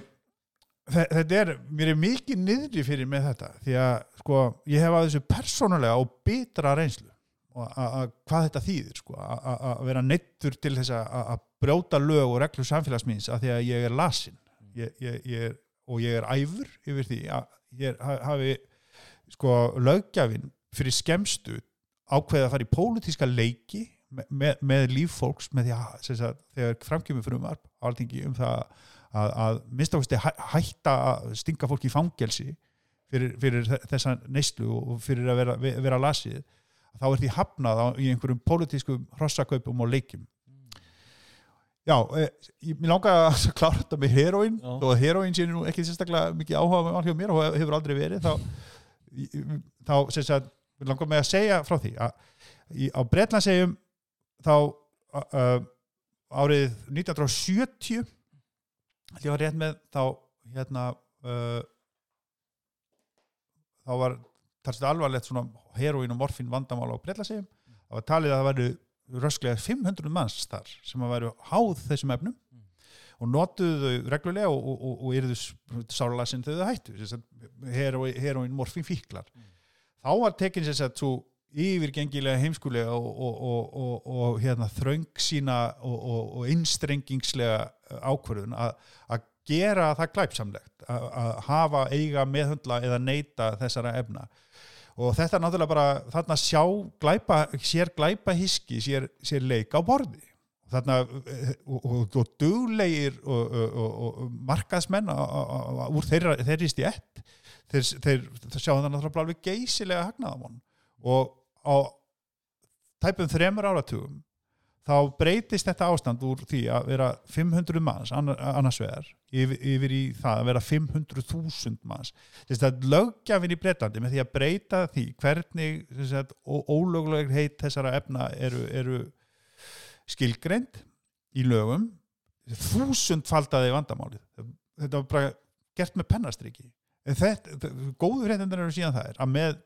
þetta er mér er mikið niðri fyrir með þetta því að sko, ég hef að þessu persónulega og bitra reynslu og að- að hvað þetta þýðir sko, að- vera neittur til þess að brjóta lög og reglur samfélagsmýns að því að ég er lasin ég, ég, ég og ég er æfur yfir því að ég ha- hafi sko löggjafin fyrir skemstu ákveða að fara í pólitíska leiki með, með, með líf fólks með því að, þegar framkjöfum fyrir umvarp alþingi um það að, að minnstakosti hæ, hætta að stinga fólki í fangelsi fyrir, fyrir þessa neyslu og fyrir að vera, vera lasið þá er því hafnað á, í einhverjum pólitískum hrossakaupum og leikjum. Já, ég, mér langar að klára þetta með heroin og heroin sé nú ekki sérstaklega mikið áhuga með hjá mér og hefur aldrei verið þá, þá mér langar með að segja frá því að í, á Bretlandsegjum þá uh, árið 1970 held ég var rétt með þá hérna uh, þá var talsið alvarlegt svona heroin og morfín vandamál á Bretlandsegjum það var talið að það væru rösklega 500 manns þar sem að væru háð þessum efnum og notuðu þau reglulega og, og, og, og yrðu sálasin þegar þau hættu sem heroin morfín fíklar. Þá var tekin sem sagt svo yfirgengilega heimskulega og, og, og, og, hérna, þröng sína og, innstrengingslega ákvörðun að, að gera það glæpsamlegt að, að hafa eiga meðhundla eða neyta þessara efna. Og þetta er náttúrulega bara þarna sjá glæpa, sér glæpa hiski sér, sér leik á borði. Þarna eh, og, duglegir og, markaðsmenn úr þeirri stjætt þeir, þeir, þeir sjá það náttúrulega alveg geysilega hagnaðamón og á tæpum þremur áratugum þá breytist þetta ástand úr því að vera 500 manns annar, annars vegar yfir, yfir í það að vera 500.000 manns. Þess að löggjafin í Breitlandi með því að breyta því hvernig sagt, ólögleg heit þessara efna eru, eru skilgreind í lögum þúsundfaldaði vandamálið. Þetta var bara gert með pennastriki. Góður reyndar eru síðan það er að með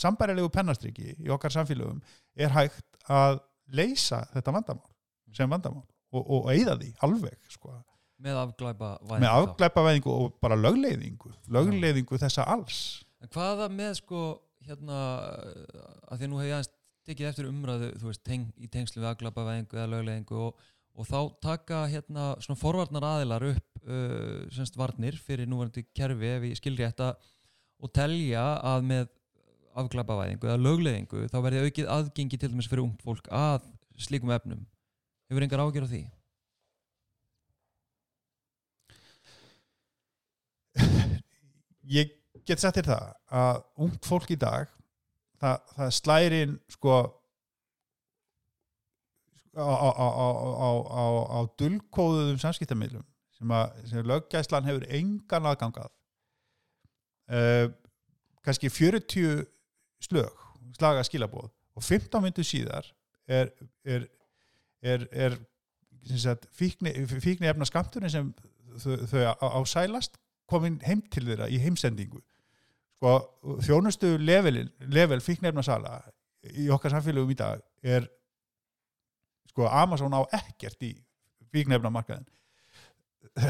sambærilegu pennastriki í okkar samfélögum er hægt að leysa þetta vandamál sem vandamál og, og eyða því alveg sko. með afglæpa með afglæpavæðingu og bara lögleiðingu lögleiðingu þessa alls. En hvaða með sko hérna að því nú hef ég aðeins tekið eftir umræðu veist, teng, í tengslu við afglæpavæðingu eða lögleiðingu og, og þá taka hérna svona forvarnar aðilar upp uh, semst varnir fyrir núvarandi kerfi ef ég skilri þetta og telja að með afglæpavæðingu eða lögleiðingu þá verði aukið aðgengi til dæmis fyrir ungt fólk að slíkum efnum hefur engar ágjör á því? ég get sagt þér það að ungt fólk í dag það, það slærin sko á, á, á, á, dulkóðuðum samskiptamilum sem sem löggæslan hefur engan aðgangað uh, kannski 40 slög slaga skilabóð og 15 myndu síðar er, er, er, er sagt, fíkni, fíkni efna skamturinn sem þau, þau á- ásælast komin heim til þeirra í heimsendingu. Sko, þjónustu level, level fíknefnasala í okkar samfélögum í dag er sko, Amazon á ekkert í fíknefnamarkaðin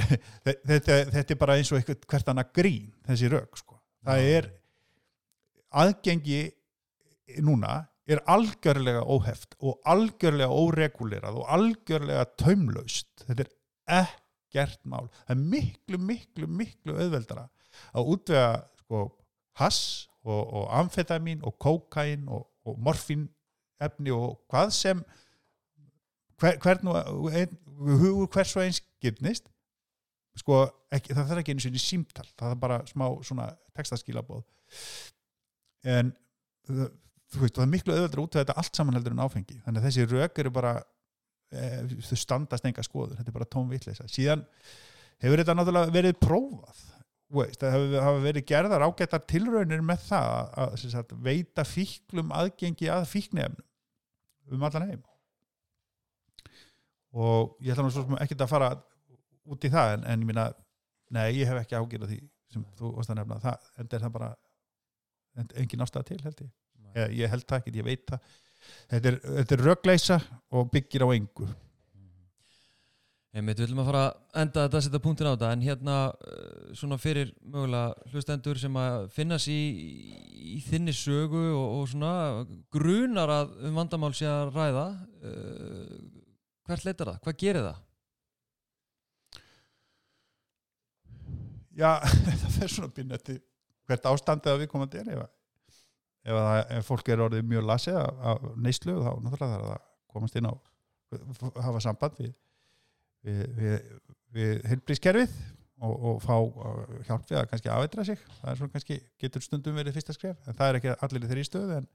þetta, þetta er bara eins og eitthvað hvert annað grín þessi rauk sko. það er aðgengi núna er algjörlega óheft og algjörlega óregulerað og algjörlega taumlaust. Þetta er ekkert mál. Það er miklu, miklu, miklu auðveldara að útvega sko, hass og, og amfetamin og kókain og, og morfin efni og hvað sem hver, hvern og ein, hugur hvers og eins gifnist sko, ekki, það þarf ekki einu sinni símtal. Það er bara smá textaskilabóð en það, veist, það er miklu auðvöldur út af þetta allt saman heldur en áfengi. Þannig að þessi rauk eru bara e, þau standast enga skoður, þetta er bara tónvitleisa síðan hefur þetta náttúrulega verið prófað veist, það hefur, hafa verið gerðar ágættar tilraunir með það að, að sagt, veita fíklum aðgengi að fíknefnum um allan heim. Og ég ætla náttúrulega ekki að fara út í það en, en ég minna, nei ég hef ekki ágjörð því sem þú að nefna. Það, en það er það bara engin ástæða til held ég. Ég, ég held það ekki, ég veit það. Þetta er, þetta er rögleisa og byggir á engu. Einmitt, við viljum að fara að enda þetta að setja punktin á þetta. En hérna uh, svona fyrir mögulega hlustendur sem að finnast í, í þinni sögu og, og svona grunar að um vandamál sé að ræða uh, hvert leitar það? Hvað gerir það? Já, það fer svona býn eftir hvert ástandið að við komandi er. Ef, ef, að, ef fólk er orðið mjög lasið af, neyslu þá náttúrulega þarf það að komast inn á hafa samband við við, við, við heilbrískerfið og, og fá hjálp við að kannski afeitra sig. Það er svona kannski, getur stundum verið fyrsta skref en það er ekki allir í þeirri stöðu en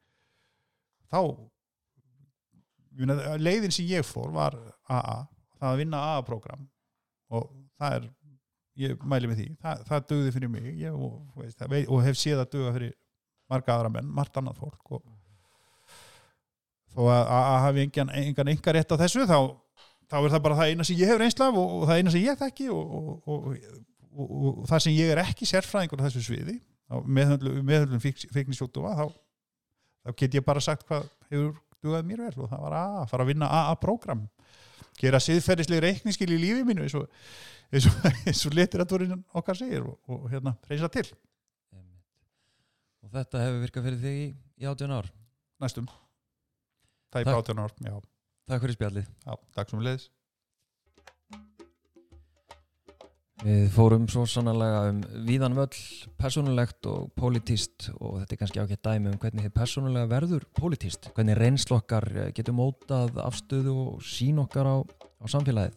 þá leiðin sem ég fór var AA, það að vinna AA-program og það er ég mæli með því, það, það dögði fyrir mig. Ég, og, veist, og hef séð að döga fyrir marga aðra menn, margt annað fólk og þó að AA hafi engan, engan enga rétt á þessu þá þá er það bara það eina sem ég hef reynslaf og, og það eina sem ég þekki og, og, það sem ég er ekki sérfræðingur á þessu sviði meðhöndlum fíknisjóttúa þá, þá get ég bara sagt hvað hefur dugað mér vel og það var að fara að vinna AA-program gera siðferðislega reikningskil í lífið mínu eins og, eins og, og literaturinn okkar segir og hérna reysa til Og þetta hefur virkað fyrir þig í, í 18 ár? Næstum Það er 18 ár, já Takk fyrir spjallið. Já, takk sem við leiðis. Við fórum svo sannlega um víðan völl, personulegt og politist og þetta er kannski ákveð dæmi um hvernig þið personulega verður politist, hvernig reynslokkar getur mótað afstöðu og sín okkar á, á samfélagið.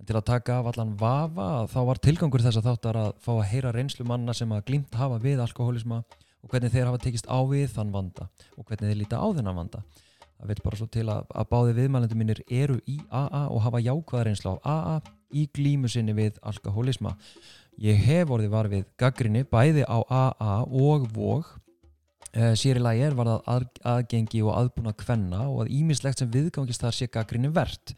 En til að taka af allan vafa þá var tilgangur þess að þáttar að fá að heyra reynslu manna sem að glimt hafa við alkoholisma og hvernig þeir hafa tekist á við þann vanda og hvernig þeir líta á þennan vanda. Það vil bara svo til að, að báði viðmælendur mínir eru í AA og hafa jákvæða reynsla á AA í glímu sinni við alkoholisma ég hef orðið var við gaggrinni bæði á AA og VOG. Eh, í lagi er var það að, aðgengi og aðbúna kvenna og að ímislegt sem viðgangist þar sé gaggrinni verðt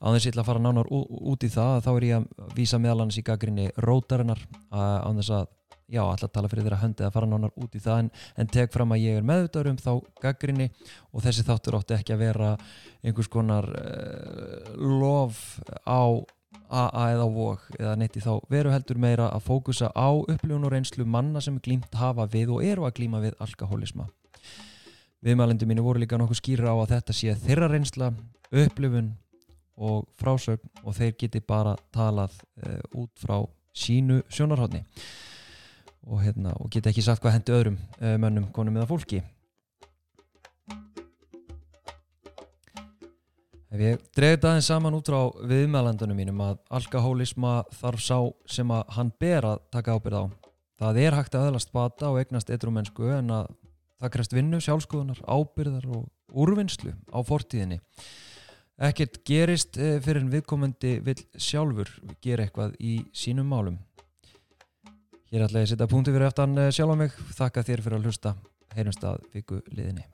á þess að ég ætla að fara nánar út í það þá er ég að vísa meðal hans í gaggrinni rótarinnar á þess að já, alltaf tala fyrir þeirra höndi að fara nánar út í það en, en tek fram að ég er meðvitaður um þá gaggrinni og þessi þáttur átti ekki að vera einhvers konar uh, lof á AA eða vok eða neitt í þá veru heldur meira að fókusa á upplifun og reynslu manna sem glímt hafa við og eru að glíma við alkoholisma. Viðmælendu mínu voru líka nokkuð skýra á að þetta sé þeirra reynsla, upplifun og frásögn og þeir geti bara talað uh, út frá sínu sjónarhóttni og, hérna, og geta ekki sagt hvað hendi öðrum uh, mönnum, konum eða fólki. Ef ég dregi það einn saman út frá viðmælandunum mínum að alkohólisma þarf sá sem að hann ber að taka ábyrð á. Það er hægt að öðlast bata og eignast eitrumennsku en að það krest vinnu, sjálfskoðunar, ábyrðar og úrvinnslu á fortíðinni ekkert gerist eh, fyrir en viðkomandi vil sjálfur gera eitthvað í sínum málum Ég er alltaf að setja punktu fyrir eftir hann sjálf á mig. Þakka þér fyrir að hlusta. Heyrumst að viku liðinni.